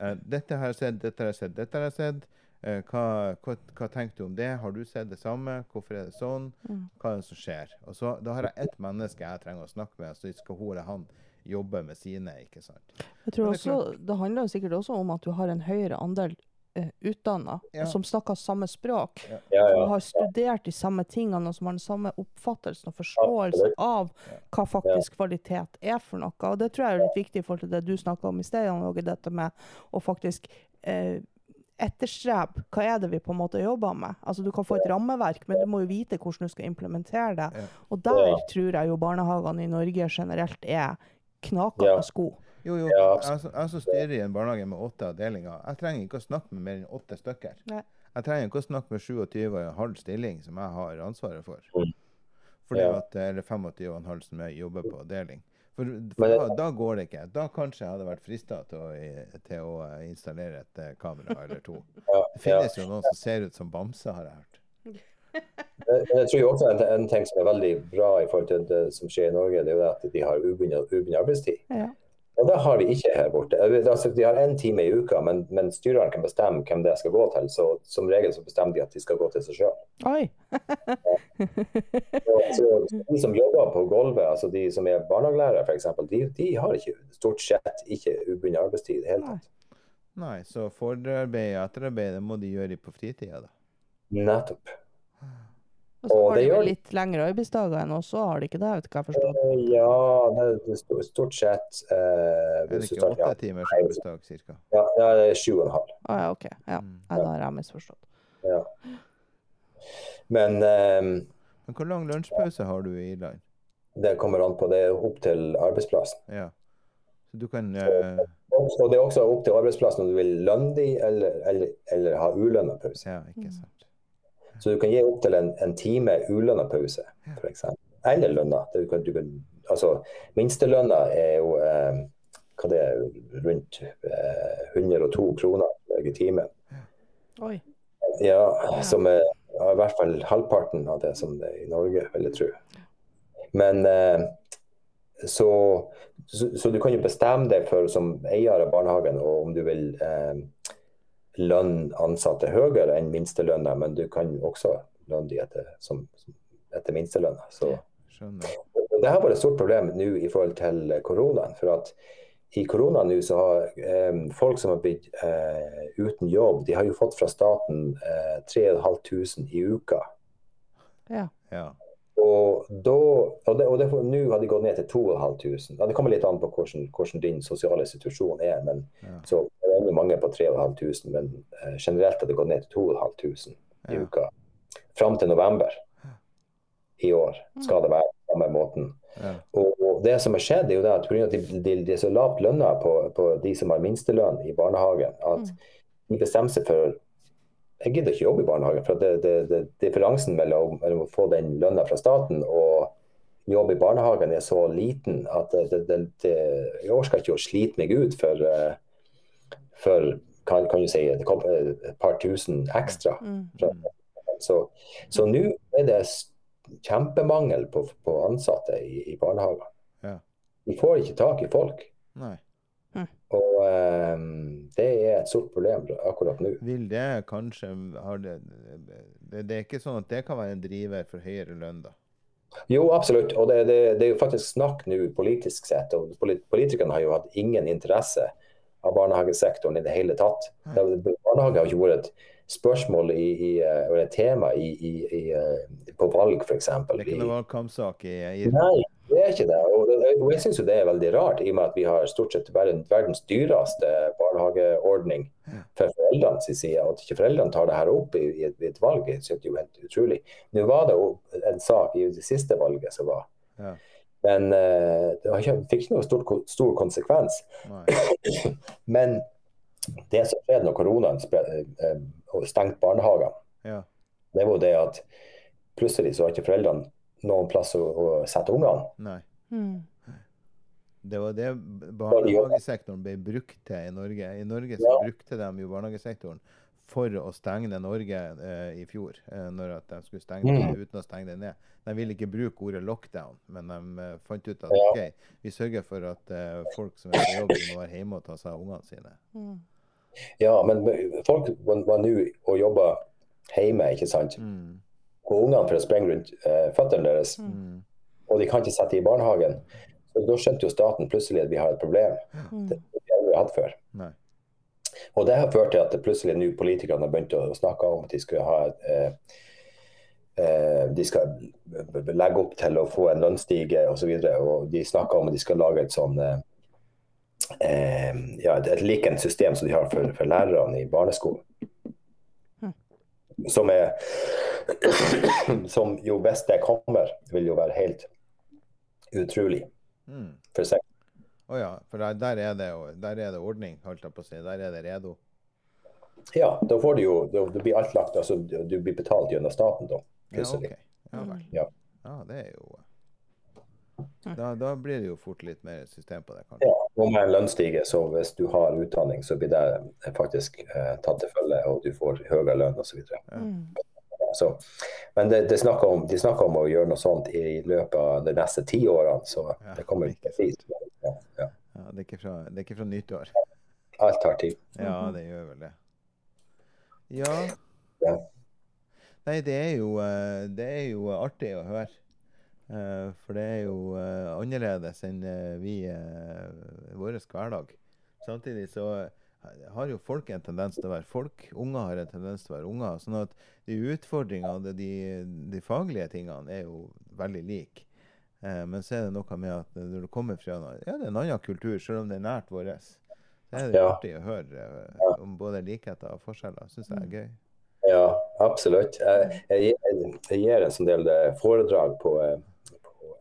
uh, dette har jeg sett, dette har jeg sett, dette har jeg sett. Uh, hva, hva, hva tenker du om det? Har du sett det samme? Hvorfor er det sånn? Mm. Hva er det som skjer? Og så, Da har jeg ett menneske jeg trenger å snakke med, så skal hun eller han jobbe med sine. ikke sant? Jeg tror det også, det handler sikkert også om at du har en høyere andel eh, utdanna Ja. som snakker samme språk. Ja, Som ja. har studert de samme tingene og som har den samme oppfattelsen og forståelse av hva faktisk kvalitet er for noe. Og det tror jeg er litt viktig i forhold til det du snakka om i sted, Jan dette med å faktisk eh, etterstrebe hva er det vi på en måte jobber med. Altså Du kan få et rammeverk, men du må jo vite hvordan du skal implementere det. Og der tror jeg jo barnehagene i Norge generelt er knakende Ja. sko. Jo, jo. Ja, jeg, som- jeg som styrer i en barnehage med åtte avdelinger, jeg trenger ikke å snakke med mer enn åtte stykker. Nei. Jeg trenger ikke å snakke med 27 og en halv stilling, som jeg har ansvaret for. Mm. Fordi Ja. at, eller 25 og en halv som jeg jobber på avdeling. For, for da, da går det ikke. Da kanskje jeg hadde vært frista til, til å installere et eh, kamera eller to. Ja, Det ja. finnes jo noen som ser ut som bamse, har jeg hørt. Jeg tror også en, en ting som er veldig bra i forhold til det som skjer i Norge, det er at de har ubundet arbeidstid. Ja. Og det har vi ikke her borte. Altså, de har én time i uka, men, men styreren kan bestemme hvem det skal gå til. Så som regel så bestemmer de at de skal gå til seg sjøl. De som jobber på gulvet, altså de som er barnehagelærere f.eks., de, de har ikke, stort sett ikke ubundet arbeidstid i det hele tatt. Nei, så forarbeid og etterarbeid det må de gjøre på fritida, da. Nettopp. Og så har de gjør vel litt lengre arbeidsdager enn oss, så har de ikke det, vet ikke hva jeg forstår. Eh, Ja, det er stort- stort sett eh, Er det ikke åtte timers arbeidsdag cirka? Ja, ja, det er sju og en halv. Å ja, OK. Ja. Mm. Da har jeg misforstått. Ja. Men eh, Men hvor lang lunsjpause har du i Irland? det kommer an på. Det er opp til arbeidsplassen. Ja. Så du kan eh, Og det er også opp til arbeidsplassen om du vil lønne de eller, eller, eller ha ulønna pause. Ja, ikke sant. Så du kan gi opp til en, en time ulønna pause, f.eks. Eller lønna. Du kan, du kan, altså, minstelønna er jo eh, hva det er, rundt eh, 102 kroner i timen. Oi. Ja, som er i hvert fall halvparten av det som det er i Norge, vil jeg tro. Men eh, så, så, så du kan jo bestemme deg for som eier av barnehagen og om du vil eh, lønne ansatte høyere enn minstelønna, men du kan også lønne de etter, som, som, etter minstelønna. Så det har vært et stort problem nå i forhold til koronaen. For at i korona nå så har eh, folk som har blitt eh, uten jobb, de har jo fått fra staten eh, 3500 i uka. Ja. Ja. Og da, og det, og det, nå har de gått ned til 2500. Ja, det kommer litt an på hvordan, hvordan din sosiale situasjon er. men Ja. så det er mange på 3500, men eh, generelt har det gått ned til 2500 i Ja. uka. Fram til november i år skal det være på samme måten. Ja. Og, og det som har skjedd, er jo det at pga. at de, de, de er så lavt lønna på, på de som har minstelønn i barnehagen, at de bestemmer seg for jeg gidder ikke jobbe i barnehagen. for det, det, det, Differansen mellom, mellom å få den lønna fra staten og jobbe i barnehagen er så liten at det, det, det, det, jeg orker ikke å slite meg ut for, eh, for kan, kan du si, et par tusen ekstra. Mm. Så så nå er det kjempemangel på, på ansatte i, i barnehager. Ja. De får ikke tak i folk. Nei. Og eh, det er et stort problem akkurat nå. Vil det kanskje har det, det, det er ikke sånn at det kan være en driver for høyere lønn, da? Jo, absolutt. Og det, det, er jo faktisk snakk nå politisk sett. og Politikerne har jo hatt ingen interesse av barnehagesektoren i det hele tatt. Barnehage har ikke vært et spørsmål i, i, eh, eller et tema i, i, i, eh, på valg, f.eks. Det er ikke noe valgkampsak i i Nei, det er ikke det. Og, og jeg syns jo det er veldig rart, i og med at vi har stort sett verdens, dyreste barnehageordning for foreldrene sin side. Og at ikke foreldrene tar det her opp i, i, et, i et valg, synes det er jo helt utrolig. Nå var det jo en sak i det siste valget som var. Ja. Men uh, det ikke, fikk ikke noe stor, stor konsekvens. *clears throat* Men det som skjedde når koronaen spre- eh, stengte barnehagene, Ja. det var jo det at plutselig så har ikke foreldrene noen plass å, å sette ungene. Nei. Mm. Det var det barnehagesektoren ble brukt til i Norge. I Norge så Ja. brukte de jo barnehagesektoren for å stenge Norge eh, i fjor, eh, når at de skulle stenge det Mm. uten å stenge det ned. De ville ikke bruke ordet lockdown, men de eh, fant ut at Ja. ok, vi sørger for at eh, folk som er på jobb, må være hjemme og ta seg av ungene sine. Mm. Ja, men folk var, var nå og jobba hjemme, ikke sant. Mm. Og ungene for å sprenge rundt eh, føttene deres, Mm. og de kan ikke sette dem i barnehagen. Så Da skjønte jo staten plutselig at vi har et problem. Mm. Det har vi hatt før. Nei. Og det har ført til at det plutselig nå politikerne har begynt å snakke om at de skal ha eh, eh, de skal legge opp til å få en lønnsstige osv. Og, og de snakker om at de skal lage et sånn eh, eh, ja, et, et likent system som de har for, for lærerne i barneskolen. Som er *clears throat* Som jo hvis det kommer, vil jo være helt utrolig Mm. for seg. Å ja, for der, der, er det, der er det ordning, holdt jeg på å si. Der er det redo. Ja, da får du jo da, da blir alt lagt altså du du blir betalt gjennom staten da, Ja, okay. Ja vel. Ja. Ja, det er jo da, da blir det jo fort litt mer system på det, kanskje. Ja, og med en lønnsstige, så hvis du har utdanning, så blir det faktisk eh, tatt til følge, og du får høyere lønn osv. Mm. Så, men det, det snakker om, de snakker om å gjøre noe sånt i løpet av de neste ti årene, så Ja, det kommer ikke tid. Ja, ja. Ja, det, er ikke fra, det er ikke fra nyttår. Alt tar tid. Ja, det gjør vel det. Ja. Ja. Nei, det er jo, eh, det er jo artig å høre. Eh, For det er jo eh, annerledes enn eh, vi vår hverdag. Samtidig så har jo folk en tendens til å være folk. Unger har en tendens til å være unger. Sånn at de utfordringene, de, de, faglige tingene, er jo veldig like. Eh, men så er det noe med at når du kommer fra ja, det er en annen kultur, selv om det er nært vår, så er det Ja. artig å høre eh, om både likheter og forskjeller. Syns jeg er gøy. Ja, absolutt. Jeg, jeg, jeg, gir en sånn del foredrag på, eh, på,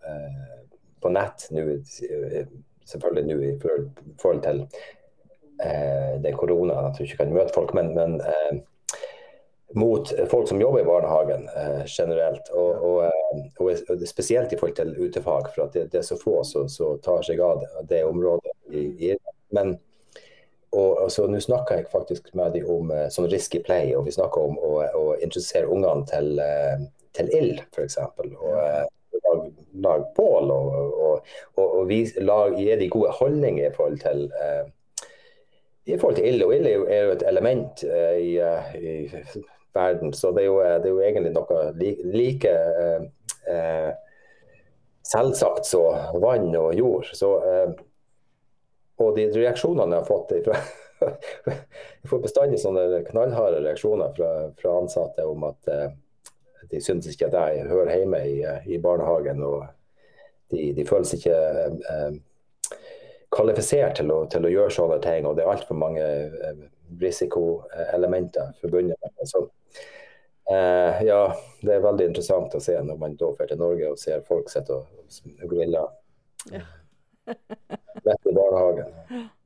eh, på nett nå, eh, selvfølgelig nå i forhold, til eh, det korona, at du ikke kan møte folk, men, men eh, mot folk som jobber i barnehagen eh, generelt. Og, og, og spesielt i forhold til utefag, for at det, det er så få som tar seg av det, det området. I, i, men og, så Nå snakker jeg faktisk med dem om sånn risky play, og vi snakker om å, å interessere ungene til, eh, til ild, f.eks. Og lage lag bål, og, og, og, og vi lag, gi de gode holdninger i forhold til eh, i forhold til ild. Og ild er jo, et element eh, i, eh, i verden, så det er jo, eh, det er jo egentlig noe like, like eh, eh, selvsagt som vann og jord. Så og de reaksjonene jeg har fått fra *laughs* Jeg får bestandig sånne knallharde reaksjoner fra, fra ansatte om at de syns ikke at jeg hører hjemme i, i barnehagen. Og de, de føles ikke eh, kvalifisert til å, til å gjøre sånne ting. Og det er altfor mange eh, risikoelementer forbundet med det. Så eh, ja, det er veldig interessant å se når man da drar til Norge og ser folk sitte og grille Ja. rett i barnehagen. *laughs*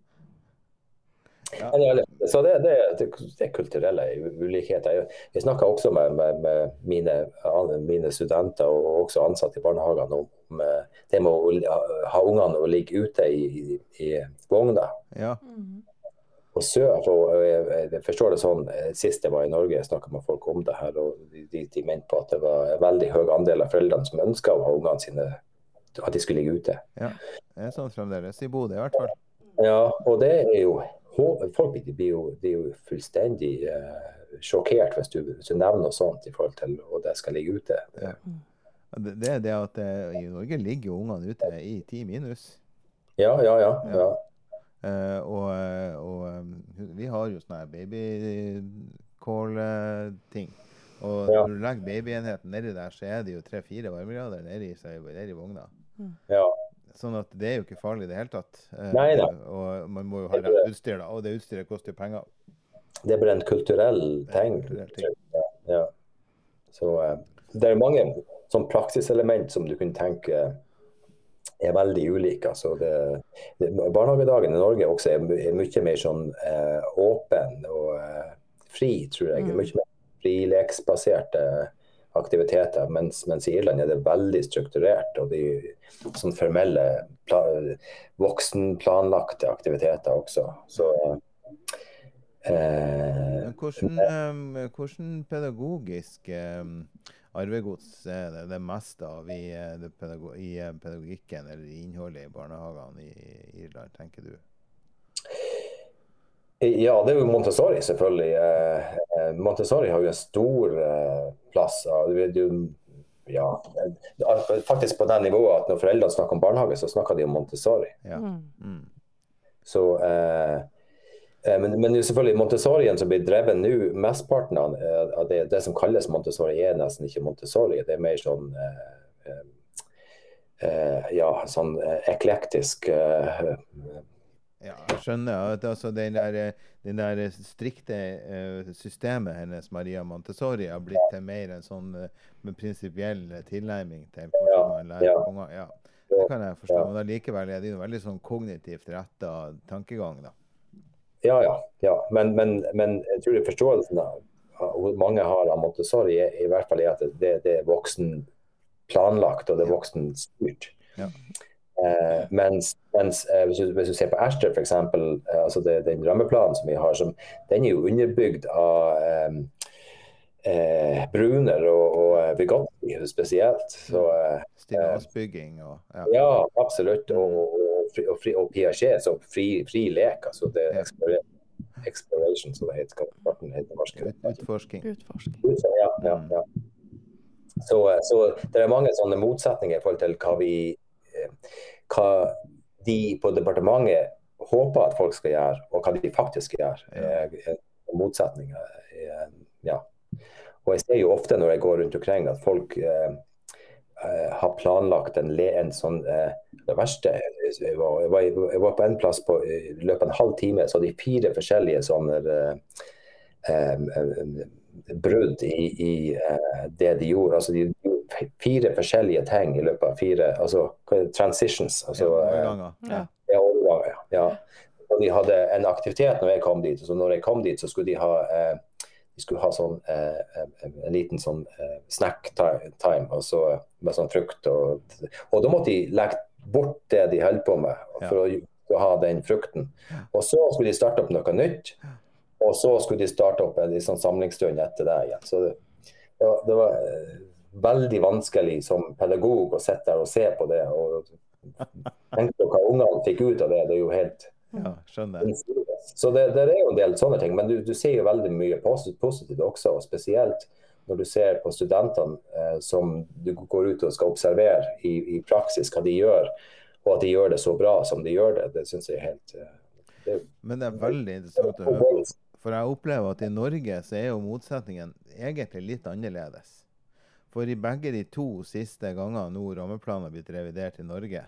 Ja. Så det, det, det, er kulturelle ulikheter. Jeg, snakka også med, med, med mine, mine, studenter og også ansatte i barnehagene om eh, det med å ha ungene og ligge ute i, i, i vogna. Ja. Og sør, og jeg, forstår det sånn, eh, Sist jeg var i Norge, snakka med folk om det her, og de, de mente på at det var en veldig høy andel av foreldrene som ønska å ha ungene sine at de skulle ligge ute. Ja, Det er sånn fremdeles. I Bodø i hvert fall. Ja, og det er jo Folk blir jo, de er jo fullstendig uh, sjokkert hvis du, hvis du nevner noe sånt i forhold til at det skal ligge ute. Ja. Det, det er det at uh, i Norge ligger jo ungene ute i ti minus. Ja, ja, ja. ja. Uh, og, eh, og vi har jo sånne babycall-ting. Og Ja. når du legger babyenheten nedi der, så er det jo tre-fire varmegrader nedi, nedi vogna. ja. Sånn at det er jo ikke farlig i det hele tatt. Eh, Nei da. Og man må jo ha rett utstyr, da. Og det utstyret koster jo penger. Det er bare en kulturell ting. Ja, ja. Så eh, det er mange sånn praksiselement som du kunne tenke er veldig ulike. Altså det, det, barnehagedagen i Norge også er, er mye mer sånn eh, åpen og eh, fri, tror jeg. Mm. Mye mer frileksbaserte aktiviteter. Mens, mens i Irland er det veldig strukturert. Og de sånn formelle pla, voksenplanlagte aktiviteter også. Så eh, hvordan, eh, hvordan pedagogisk eh, arvegods er det det meste av i, eh, i eh, pedagogikken eller innholdet i barnehagene i Irland, tenker du? Ja, det er jo Montessori, selvfølgelig. Eh, eh, Montessori har jo en stor eh, plass. Ja, faktisk på det nivået at når foreldrene snakker om barnehage, så snakker de om Montessori. Ja. Mm. Så, eh, men, men selvfølgelig Montessorien som blir drevet nå, mesteparten av det, det, som kalles Montessori, er nesten ikke Montessori. Det er mer sånn eh, eh, ja, sånn eklektisk ja, jeg skjønner at altså, den der, den der strikte uh, systemet hennes, Maria Montessori, har blitt til mer en sånn uh, prinsipiell tilnærming til hvordan man lærer ja. unger. Ja, det kan jeg forstå. Men allikevel er det jo veldig sånn kognitivt retta tankegang, da. Ja, ja. ja. Men, men, men, jeg tror forståelsen av mange har av Montessori, i hvert fall er at det, det er voksen planlagt og det er voksen styrt. Ja. Eh, mens, mens eh, hvis, du, hvis, du, ser på Ashter f.eks., eh, altså det, den rammeplanen som vi har, som, den er jo underbygd av eh, eh Bruner og, og Vygotsky spesielt. Så, eh, Stillasbygging og ja. ja absolutt. Og, og, og, og Piaget, så fri, fri lek. altså det er exploration, som det heter. Utforsking. Utforsking. Ja, ja, ja. Så, så det er mange sånne motsetninger i forhold til hva vi hva de på departementet håper at folk skal gjøre, og hva de faktisk gjør. er Motsetninger. Ja. Og jeg ser jo ofte når jeg går rundt omkring at folk eh, eh har planlagt en, en sånn eh, Det verste jeg var, jeg, var, jeg var, på en plass på, i løpet av en halv time, så hadde de fire forskjellige sånne eh, eh brudd i, i det de gjorde. Altså de fire forskjellige ting i løpet av fire altså transitions. Altså, ja, overganger. Ja. Ja, overganger, ja. Og de hadde en aktivitet når jeg kom dit. Så når jeg kom dit, så skulle de ha eh, de skulle ha sånn, eh, en liten sånn eh, snack time altså, med sånn frukt. Og, og, da måtte de legge bort det de holdt på med for å, å, ha den frukten. Og så skulle de starte opp noe nytt. Og så skulle de starte opp en sånn samlingsstund etter det igjen. Så det, det var, det var eh, veldig vanskelig som pedagog å sitte der og se på det. og tenke på hva ungene fikk ut av det. Det er jo helt ja, skjønner. Så det, det, er jo en del sånne ting. Men du, du ser jo veldig mye positivt også. og Spesielt når du ser på studentene eh, som du går ut og skal observere i, i, praksis hva de gjør, og at de gjør det så bra som de gjør det. Det syns jeg er helt eh, det, Men det er veldig interessant å høre. For jeg opplever at i Norge så er jo motsetningen egentlig litt annerledes. For i begge de to siste gangene nå rammeplanen har blitt revidert i Norge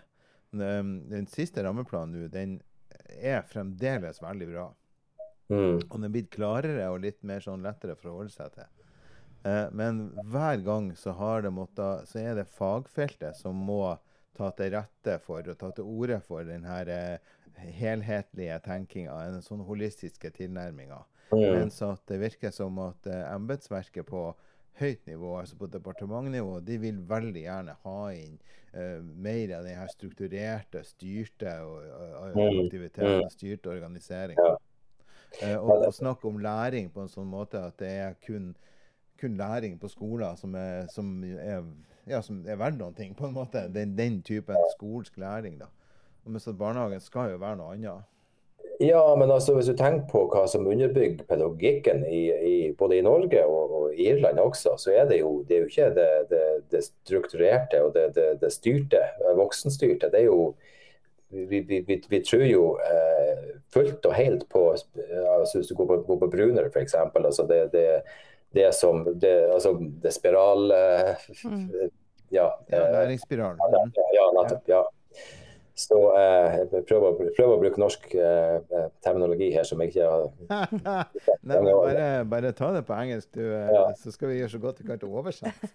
Den, den siste rammeplanen nå, den er fremdeles veldig bra. Mm. Og den er blitt klarere og litt mer sånn lettere å forholde seg til. Eh, men hver gang så, måttet, så, er det fagfeltet som må ta til rette for og ta til orde for den her eh, helhetlige tenkinga, den sånn holistiske tilnærminga. Mm. Mens at det virker som at eh, embetsverket på høyt nivå, altså på departementnivå, de vil veldig gjerne ha inn uh, mer av den her strukturerte, styrte og, og aktiviteten, mm. styrte organiseringa. Uh, og, og snakke om læring på en sånn måte at det er kun, kun læring på skoler som er, som er, ja, som er verdt noen ting, på en måte. Den, den typen skolsk læring. da. Mens barnehagen skal jo være noe annet. Ja, men altså, hvis du tenker på hva som underbygger pedagogikken i, i, både i Norge og, og, Irland også, så er det jo, det er jo ikke det, det, det strukturerte og det, det, styrte, voksenstyrte. Det er jo vi, vi, vi, vi tror jo eh, fullt og helt på altså Hvis du går på, går på Bruner, f.eks. Altså det, det, det som det, altså det spiral... Eh, mm. Ja, ja eh, læringsspiralen. Ja, nettopp. ja. Så eh, jeg prøver, prøver, å bruke norsk eh, eh, terminologi her som jeg ikke har *laughs* Nei, bare, bare, ta det på engelsk, du, eh, ja. så skal vi gjøre så godt vi kan til å oversette.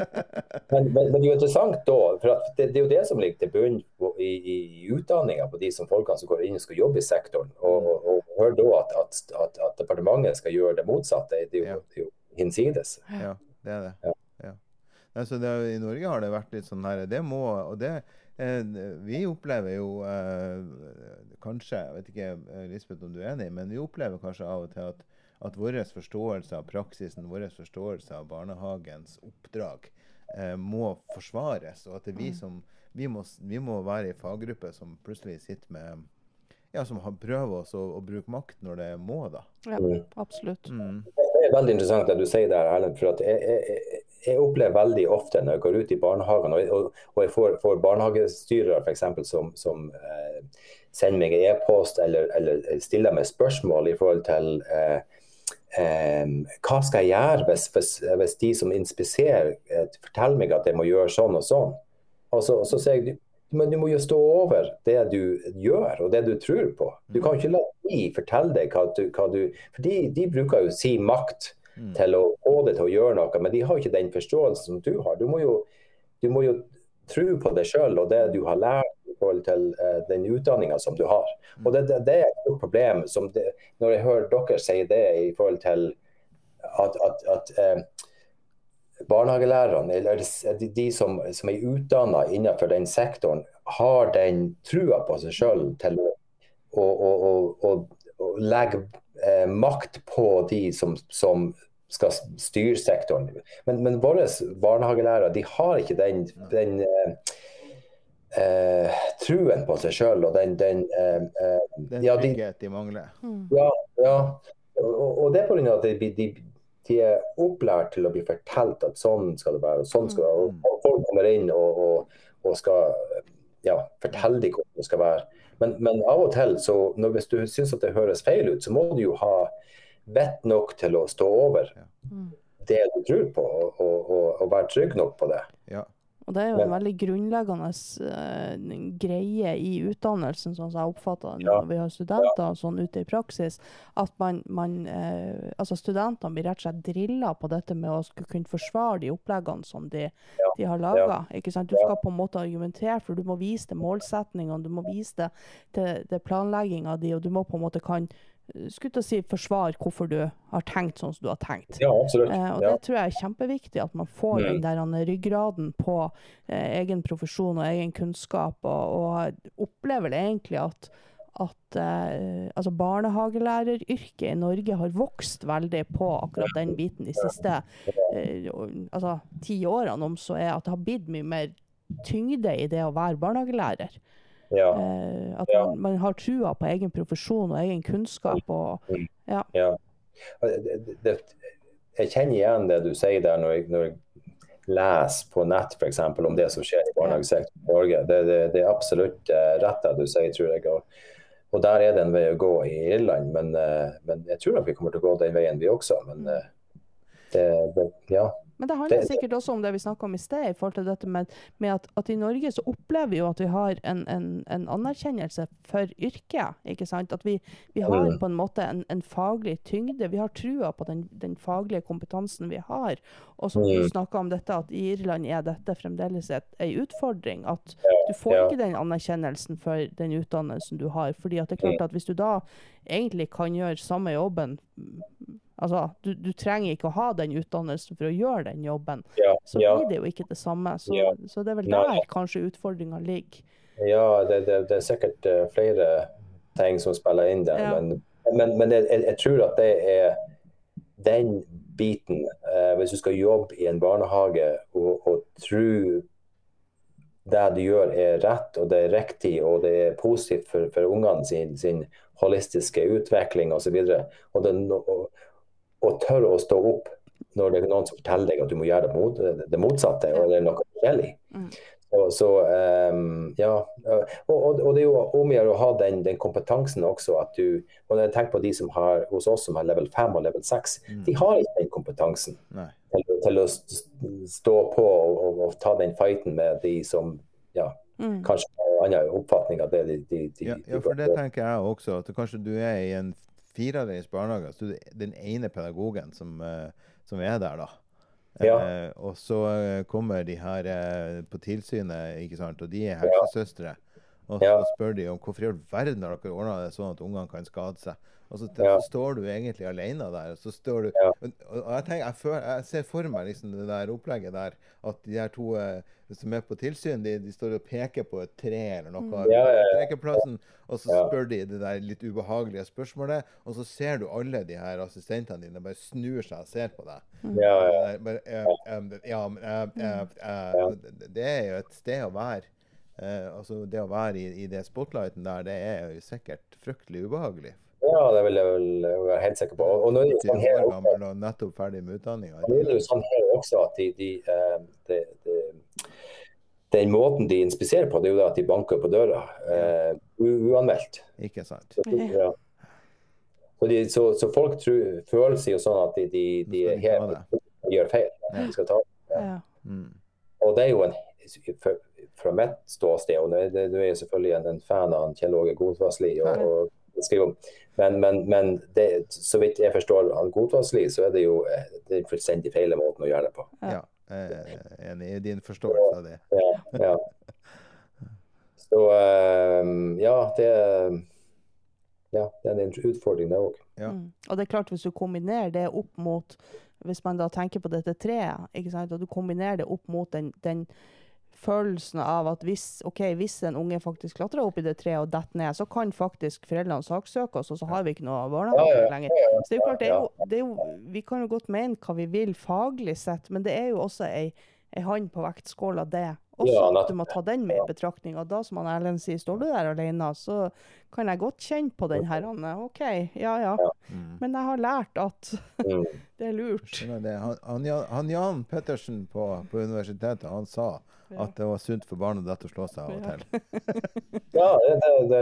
*laughs* men, men, men, det er jo interessant da, for det, det, er jo det som ligger til bunn i, i, i utdanninga på de som folkene som går inn og skal jobbe i sektoren. Og, og, og hør da at, at, at, at, departementet skal gjøre det motsatte. Det er jo, ja. hinsides. Ja, det er det. Ja. Ja. Altså, det, I Norge har det vært litt sånn her Det må og det vi opplever jo eh, kanskje, jeg vet ikke eh, Lisbeth om du er enig, men vi opplever kanskje av og til at, at vår forståelse av praksisen, vår forståelse av barnehagens oppdrag eh, må forsvares. Og at det er vi mm. som vi må, vi må være i faggruppe som plutselig sitter med ja, som har prøver oss å, å bruke makt når det må, da. Ja, Mm. absolutt. Mm. Det er veldig interessant det du sier der, Erlend. for at jeg, jeg, jeg opplever veldig ofte når jeg går ut i barnehagen, og, og, jeg får, får barnehagestyrere eksempel, som, som eh, sender meg e-post eller, eller stiller meg spørsmål i forhold til eh, eh, hva skal jeg gjøre hvis, hvis, hvis de som inspiserer, eh, forteller meg at jeg må gjøre sånn og sånn. Og så, så sier jeg men du må jo stå over det du gjør og det du tror på. Du kan ikke la de fortelle deg hva du, hva du For de, de bruker jo sin makt Mm. til å få det til å gjøre noe, men de har ikke den forståelsen som du har. Du må jo, du må jo tro på deg sjøl og det du har lært i forhold til uh, den utdanninga som du har. Og det, det, det er et stort problem som det, når jeg hører dere si det i forhold til at, at, at uh, barnehagelærerne, eller de, de som, som er utdanna innenfor den sektoren, har den trua på seg sjøl til å, å, å, å legge eh, makt på de som, som skal styre sektoren. Men, men våre barnehagelærere de har ikke den, den eh, eh, truen på seg sjøl og den, den eh, eh, Den ja, de, trygghet de mangler. Mm. ja, ja. Og, og det er pga. at de, de, de er opplært til å bli fortalt at sånn skal det være. og sånn skal det være. Og folk kommer inn og, og, og skal ja, fortelle dem hvordan det skal være. Men, men av og til, så når, hvis du syns det høres feil ut, så må du jo ha vett nok til å stå over ja. det du tror på, og, og, og, være trygg nok på det. Ja. Og det er jo en veldig grunnleggende uh, greie i utdannelsen, sånn som jeg oppfatter det Ja. når vi har studenter og sånn ute i praksis, at man, man uh, altså studentene blir rett og slett drilla på dette med å skulle kunne forsvare de oppleggene som de, de har laga. Ja. Du skal på en måte argumentere for, du må vise det målsetningene, du må vise det til, til planlegginga di, og du må på en måte kan skulle til å si forsvare hvorfor du har tenkt sånn som du har tenkt. Ja, absolutt. Eh, og Ja. det tror jeg er kjempeviktig, at man får den Mm. der ryggraden på eh, egen profesjon og egen kunnskap, og, og opplever det egentlig at at eh, altså barnehagelæreryrket i Norge har vokst veldig på akkurat den biten de siste eh, altså, ti årene, om så er at det har blitt mye mer tyngde i det å være barnehagelærer. Ja, Eh, at Ja. man, man har trua på egen profesjon og egen kunnskap. Og, ja. Det, det, jeg kjenner igjen det du sier der når jeg, når jeg leser på nett for eksempel, om det som skjer i barnehagesektoren i Norge. Det, det, er absolutt eh, rett det du sier, tror jeg. Og, og der er det en vei å gå i Irland, men, eh, men jeg tror nok vi kommer til å gå den veien, vi også. Men eh, det, det, ja. Men det handler sikkert også om det vi snakka om i sted, i forhold til dette med, med at, at i Norge så opplever vi jo at vi har en, en, en anerkjennelse for yrket. ikke sant? At vi, vi har Mm. på en måte en, en faglig tyngde. Vi har trua på den, den faglige kompetansen vi har. Og som du Mm. snakka om dette, at i Irland er dette fremdeles et, ei utfordring. At du får ikke den anerkjennelsen for den utdannelsen du har. fordi at det er Mm. klart at hvis du da egentlig kan gjøre samme jobben Altså, du, du trenger ikke å ha den utdannelsen for å gjøre den jobben. Ja, Så ja, blir det jo ikke det samme. Så, Ja. så det er vel Nei. kanskje utfordringa ligger. ja det, det, det er sikkert eh, flere ting som spiller inn der. Men, men, men jeg, jeg- tror at det er den biten. eh, hvis du skal jobbe i en barnehage og, og tro det du gjør er rett og det er riktig og det er positivt for, for ungene sin, sin holistiske utvikling osv. Og, og, det- og, og tørre å stå opp når det er noen som forteller deg at du må gjøre det, mot, det motsatte, og det er noe forskjellig. Mm. Så, så um, ja. Og, og, og det er jo om å gjøre å ha den, den kompetansen også at du Og når jeg tenker på de som har hos oss som har level 5 og level 6, Mm. de har ikke den kompetansen til, til å stå på og, og, og ta den fighten med de som ja, Mm. kanskje har en annen oppfatning av det de, de, de, Ja, ja, for det tenker jeg også. At kanskje du er i en firereis barnehage, så du er den ene pedagogen som, eh, som er der, da. Ja. Eh, og så eh, kommer de her eh, på tilsynet, ikke sant, og de er helsesøstre. Og så spør de om hvorfor i all verden har dere ordna det sånn at ungene kan skade seg. Og så, så står du egentlig alene der. Og så står du og, og jeg, tenker, jeg, føler, jeg ser for meg liksom det der opplegget der, at de her to eh, som er på tilsyn, de, de står og peker på et tre eller noe. Mm. Ja, ja, og så spør de det der litt ubehagelige spørsmålet, og så ser du alle de her assistentene dine bare snur seg og ser på deg. Ja, ja. ja, Det er jo et sted å være eh, altså Det å være i, i det spotlighten der, det er jo sikkert fryktelig ubehagelig. Ja, det vil jeg vel være helt sikker på. Og, og nå er det jo sånn her gammel og nettopp ferdig med utdanninga. er jo sånn her også at de, de, eh, de, de den måten de inspiserer på, det er jo det at de banker på døra. Eh, uanmeldt. Ikke sant? Ja. de, så, så folk tror, føler seg jo sånn at de, de, de er de helt gjør feil. Ja. De skal ta. Ja. Mm. Og det er jo en for- fra mitt ståsted, og det- det- du er jo selvfølgelig en, en fan av Kjell Åge Godvassli. Og, og men, men, men det, så vidt jeg forstår han Godvassli, så er det jo eh, den fullstendig feil måten å gjøre det på. Ja. Jeg er enig i din forståelse av det. Ja, ja. *laughs* Så eh, ja, det ja, det er en utfordring, det òg. Ja. Mm. Og det er klart, hvis du kombinerer det opp mot Hvis man da tenker på dette treet, ikke sant? og du kombinerer det opp mot den, den følelsen av at hvis, okay, hvis en unge faktisk klatrer opp i det treet og detter ned, så kan faktisk foreldrene saksøke oss, og så har vi ikke noe barnehage lenger. Så det er jo klart, det er jo, det er jo, vi kan jo godt mene hva vi vil faglig sett, men det er jo også ei, ei hånd på vektskåla, det. Også Ja, at du må ta den med i betraktning. Og da, som han Erlend sier, står du der alene, så kan jeg godt kjenne på den her, Anne. OK, ja ja. Mm. Men jeg har lært at Mm. *laughs* det er lurt. Det. Han, han, Jan- han Jan Pettersen på, på universitetet han sa at det var sunt for barn og dette å slå seg av og til. Ja, det, det, det,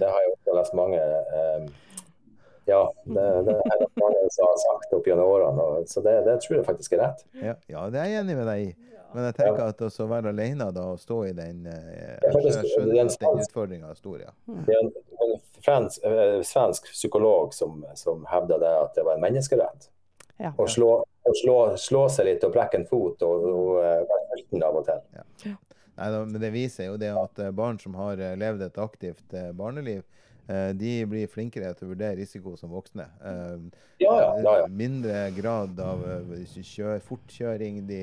det har jeg også lest mange eh, Ja, det, det er det mange som har sagt opp gjennom årene. Og, så det, det tror jeg faktisk er rett. Ja, ja, det er jeg enig med deg i. Men jeg tenker at å være alene da, og stå i den eh, Jeg skjønner- skjønner at den utfordringa er stor, ja. Det er en, en fransk, eh, svensk psykolog som, som hevda det at det var en menneskerett Ja. å slå, å slå, slå seg litt og brekke en fot og, og eh, være sulten av og til. Nei, da, men det viser jo det at eh, barn som har levd et aktivt barneliv, de blir flinkere til å vurdere risiko som voksne. Eh, Ja, ja. ja, ja. Mindre grad av eh, kjør, fortkjøring. De,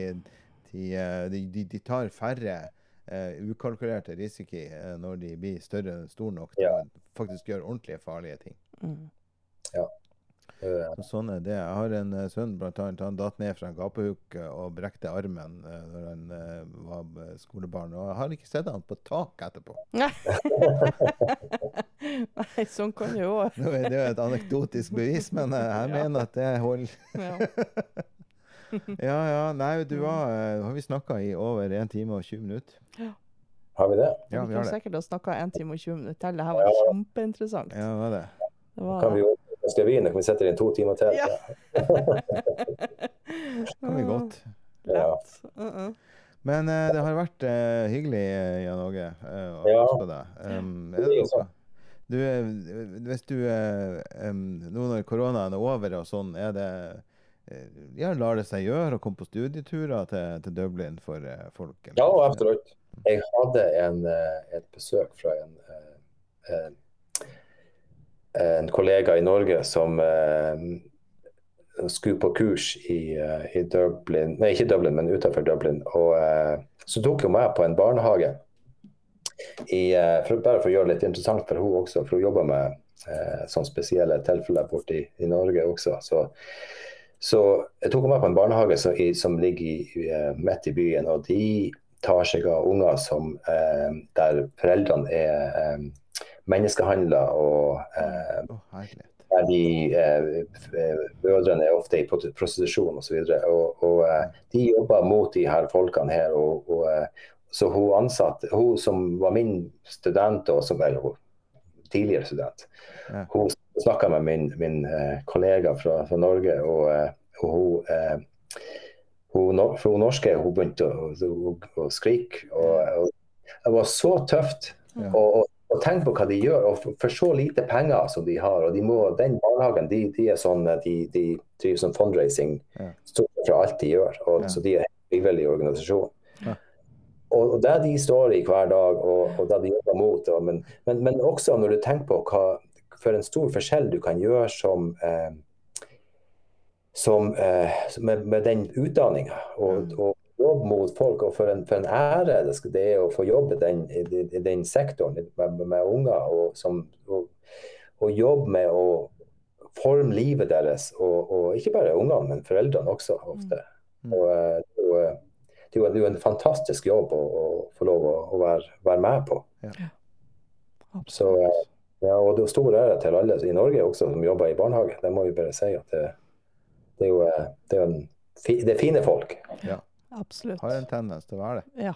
de, eh, de, de, de tar færre eh, ukalkulerte risiki eh, når de blir større stor nok til Ja. å faktisk gjøre ordentlige farlige ting. Mm. Eh, Så sånn er det. Jeg har en eh, sønn blant annet, han datt ned fra en gapehuk eh, og brekte armen uh, når han uh, var eh, skolebarn. Og jeg har ikke sett han på tak etterpå. *laughs* Nei, sånn kan det jo òg. det er jo et anekdotisk bevis, men eh, jeg *laughs* Ja. mener at det holder. Ja. *laughs* Ja, ja. Nei, du eh, har vi snakka i over 1 time og 20 minutter? har vi det? Ja, vi vi har kunne det. sikkert ha snakka 1 time og 20 minutter til. Det her var Ja. kjempeinteressant. Ja, hva var det? Det var Kan vi jo skal vi kan vi sette det inn to timer til? Ja. *laughs* Kan vi godt. Lett. Uh -uh. Men uh, det har vært eh, hyggelig, eh, Jan Åge, å Ja. høre på deg. Um, er Det det noe? sånn. Du, hvis du eh, Nå når koronaen er over og sånn, er det ja, Lar det seg gjøre å komme på studieturer til, til Dublin for eh, folk? eller? Ja, absolutt. Jeg hadde en, et besøk fra en, en, en kollega i Norge som eh, skulle på kurs i, eh, i Dublin, nei ikke Dublin, men utenfor Dublin. Og eh, så tok hun meg på en barnehage. I, eh, for, bare for å gjøre det litt interessant for hun også, for hun jobber med eh, sånne spesielle tilfeller borte i, Norge også. Så, så jeg tok henne med på en barnehage i, som ligger eh, midt i byen. og de tar seg av unger som, eh, der foreldrene er eh, menneskehandla og eh, oh, der de eh, mødrene er ofte i prostitusjon osv. Og, så og, og eh, de jobber mot de her folkene her. og, og eh, så hun ansatte, hun som var min student, og som, eller tidligere student, Ja. hun snakka med min, min eh, kollega fra, fra Norge, og, eh, og hun eh, hun, hun norske hun begynte å, å, å skrike. Og, og det var så tøft. Ja. Og, tenk på hva de gjør, og for, så lite penger som de har. og de må, Den barnehagen de, de er sånn, de, de driver sånn fundraising Ja. stort fra alt de gjør. og Ja. Så de er en frivillig organisasjon. Ja. Og, og der de står i hver dag, og, og der de jobber mot og, men, men, men også når du tenker på hva for en stor forskjell du kan gjøre som eh, som, eh, med, med den utdanninga. Og, og jobbe mot folk. Og for en, for en ære det, skal, det er å få jobbe i den, i, den- i den sektoren med, med unger. Og, som, og, og jobbe med å forme livet deres. Og, og ikke bare ungene, men foreldrene også ofte. Mm. Og, eh, og, eh, det er jo, en fantastisk jobb å, å få lov å, å være, være med på. Så, eh, ja, og det er stor ære til alle i Norge også som jobber i barnehage. Det må vi bare si at det, det er jo det er, en, det er fine folk. Absolutt. Har en tendens til å være det. Ja.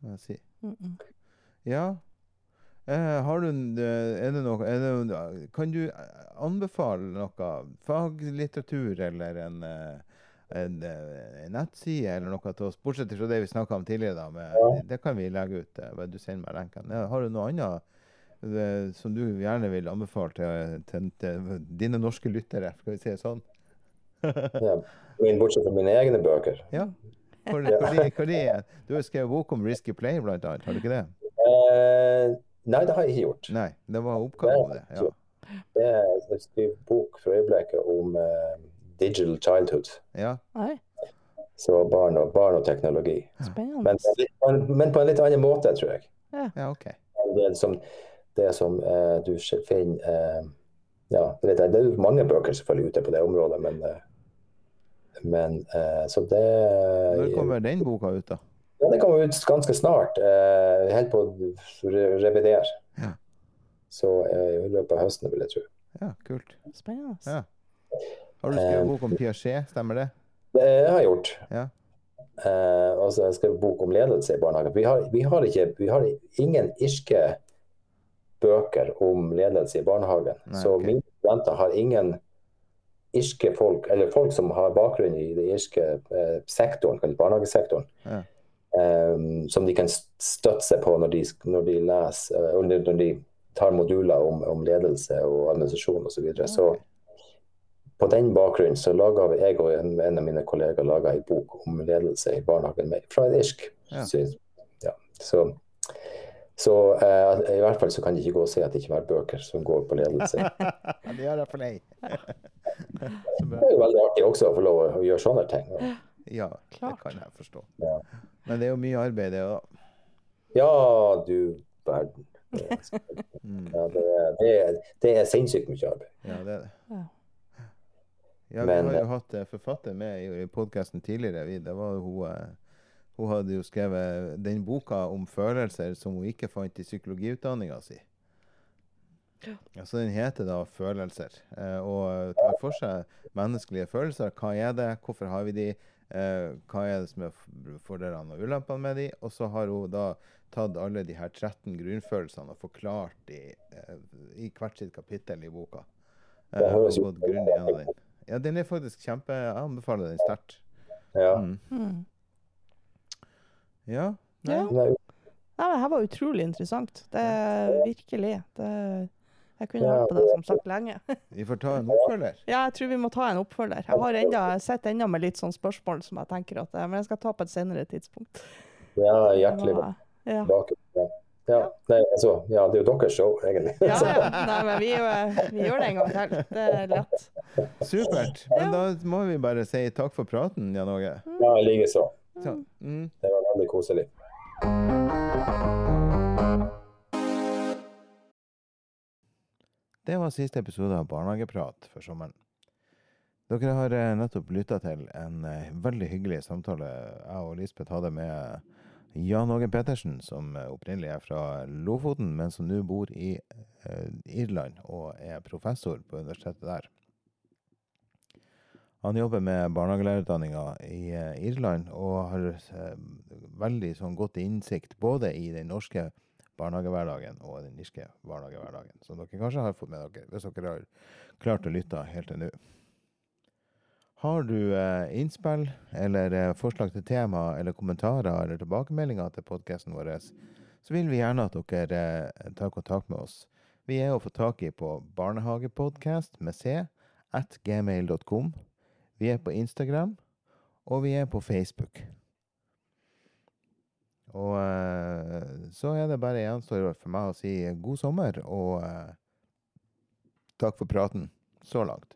må jeg si. Mm -mm. Ja. Eh, har du eh, Er det noe er det, Kan du eh, anbefale noe faglitteratur eller en, eh, en, en nettside eller noe til oss, bortsett fra det vi snakka om tidligere? da, med, Ja. Det kan vi legge ut. Du sender meg lenken. Ja, har du noe annet Det, som du gjerne vil anbefale til, til, til dine norske lyttere? Skal vi si det sånn? *laughs* Ja. Min, bortsett fra mine egne bøker. Ja. Hvor, hvor de, hvor de, du har skrevet bok om Risky Play, blant annet. Har du ikke det? Eh, nei, det har jeg ikke gjort. Nei, det var oppgave om det. Ja. Det er, en bok for øyeblikket om uh, digital childhood. ja. Så barn og, barn og teknologi. Men, på en litt- men på en litt annen måte, tror jeg. Ja, OK. Det som, det som uh, du finner uh, ja, Det er mange bøker selvfølgelig ute på det området, men, men eh, Så det Når kommer den boka ut, da? Ja, Den kommer ut ganske snart. Eh, jeg holder på å revidere. Ja. Så eh, i løpet av høsten, vil jeg tro. Ja, kult. Spennende. Ja. Har du skrevet bok om Piaget, stemmer det? Det har jeg gjort. Ja. Uh, og så har jeg skrevet bok om ledelse i barnehagen. Vi har, vi har, ikke, vi har ingen irske bøker om ledelse i barnehagen. Nei, så okay. mine studenter har ingen irske folk, eller folk som har bakgrunn i den irske eh, sektoren, barnehagesektoren, Ja. eh, som de kan støtte seg på når de, når de leser, eh, når de tar moduler om, om ledelse og administrasjon osv. Så, videre. så på den bakgrunnen så laga jeg og en, en av mine kolleger laga en bok om ledelse i barnehagen fra et irsk. Ja. Ja. Så, så eh, i hvert fall så kan de ikke gå og si at det ikke er bøker som går på ledelse. *laughs* Det gjør jeg for *laughs* deg. Det er jo veldig artig også å få lov å gjøre sånne ting. Ja, det kan jeg forstå. Ja, Men det er jo mye arbeid, det òg. ja du verden. Det er, *laughs* Mm. ja, det er, det er, det er sinnssykt mye arbeid. Ja, det er det. Ja. Ja, vi Men, har jo hatt eh, forfatter med i, i podkasten tidligere. Det var hun, eh, hun hadde jo skrevet den boka om følelser som hun ikke fant i psykologiutdanninga si. Ja, så den heter da 'Følelser', eh, og tar for seg menneskelige følelser. Hva er det, hvorfor har vi de, eh, hva er det som er fordelene og ulempene med de? Og så har hun da tatt alle de her 13 grunnfølelsene og forklart de eh, i hvert sitt kapittel i boka. Eh, og gått grundig gjennom den. Ja, den er faktisk kjempe Jeg anbefaler den sterkt. Ja. Mm. Mm. Ja. Nei. Ja. Nei, Nei, det her var utrolig interessant. Det er virkelig. Det, jeg kunne Ja. hørt på det som sagt lenge. *laughs* Vi får ta en oppfølger. Ja, jeg tror vi må ta en oppfølger. Jeg har enda, sett ennå med litt sånn spørsmål som jeg tenker at eh, Men jeg skal ta på et senere tidspunkt. ja, hjertelig Ja. Ja. Ja. Ja. Nei, altså, ja, det er jo deres show, egentlig. Ja, ja. *laughs* Nei, men vi, eh, vi gjør det en gang til. Det er lett. Supert. Men da må vi bare si takk for praten, Jan Åge. Ja, likeså. Så, mm. Det var veldig koselig. Det var siste episode av Barnehageprat for sommeren. Dere har eh, nettopp lytta til en eh, veldig hyggelig samtale jeg og Lisbeth hadde med Jan Åge Petersen, som eh, opprinnelig er fra Lofoten, men som nå bor i eh, Irland og er professor på universitetet der. Han jobber med barnehagelærerutdanninga i eh, Irland og har eh, veldig sånn godt innsikt både i den norske barnehagehverdagen og den irske barnehagehverdagen, som dere kanskje har fått med dere, hvis dere har klart å lytte helt til nå. Har du eh, innspill eller eh, forslag til tema eller kommentarer eller tilbakemeldinger til podkasten vår, så vil vi gjerne at dere eh, tar kontakt med oss. Vi er å få tak i på barnehagepodcast med c at gmail.com. Vi er på Instagram, og vi er på Facebook. Og eh, så er det bare gjenstår for meg å si god sommer, og eh, takk for praten så langt.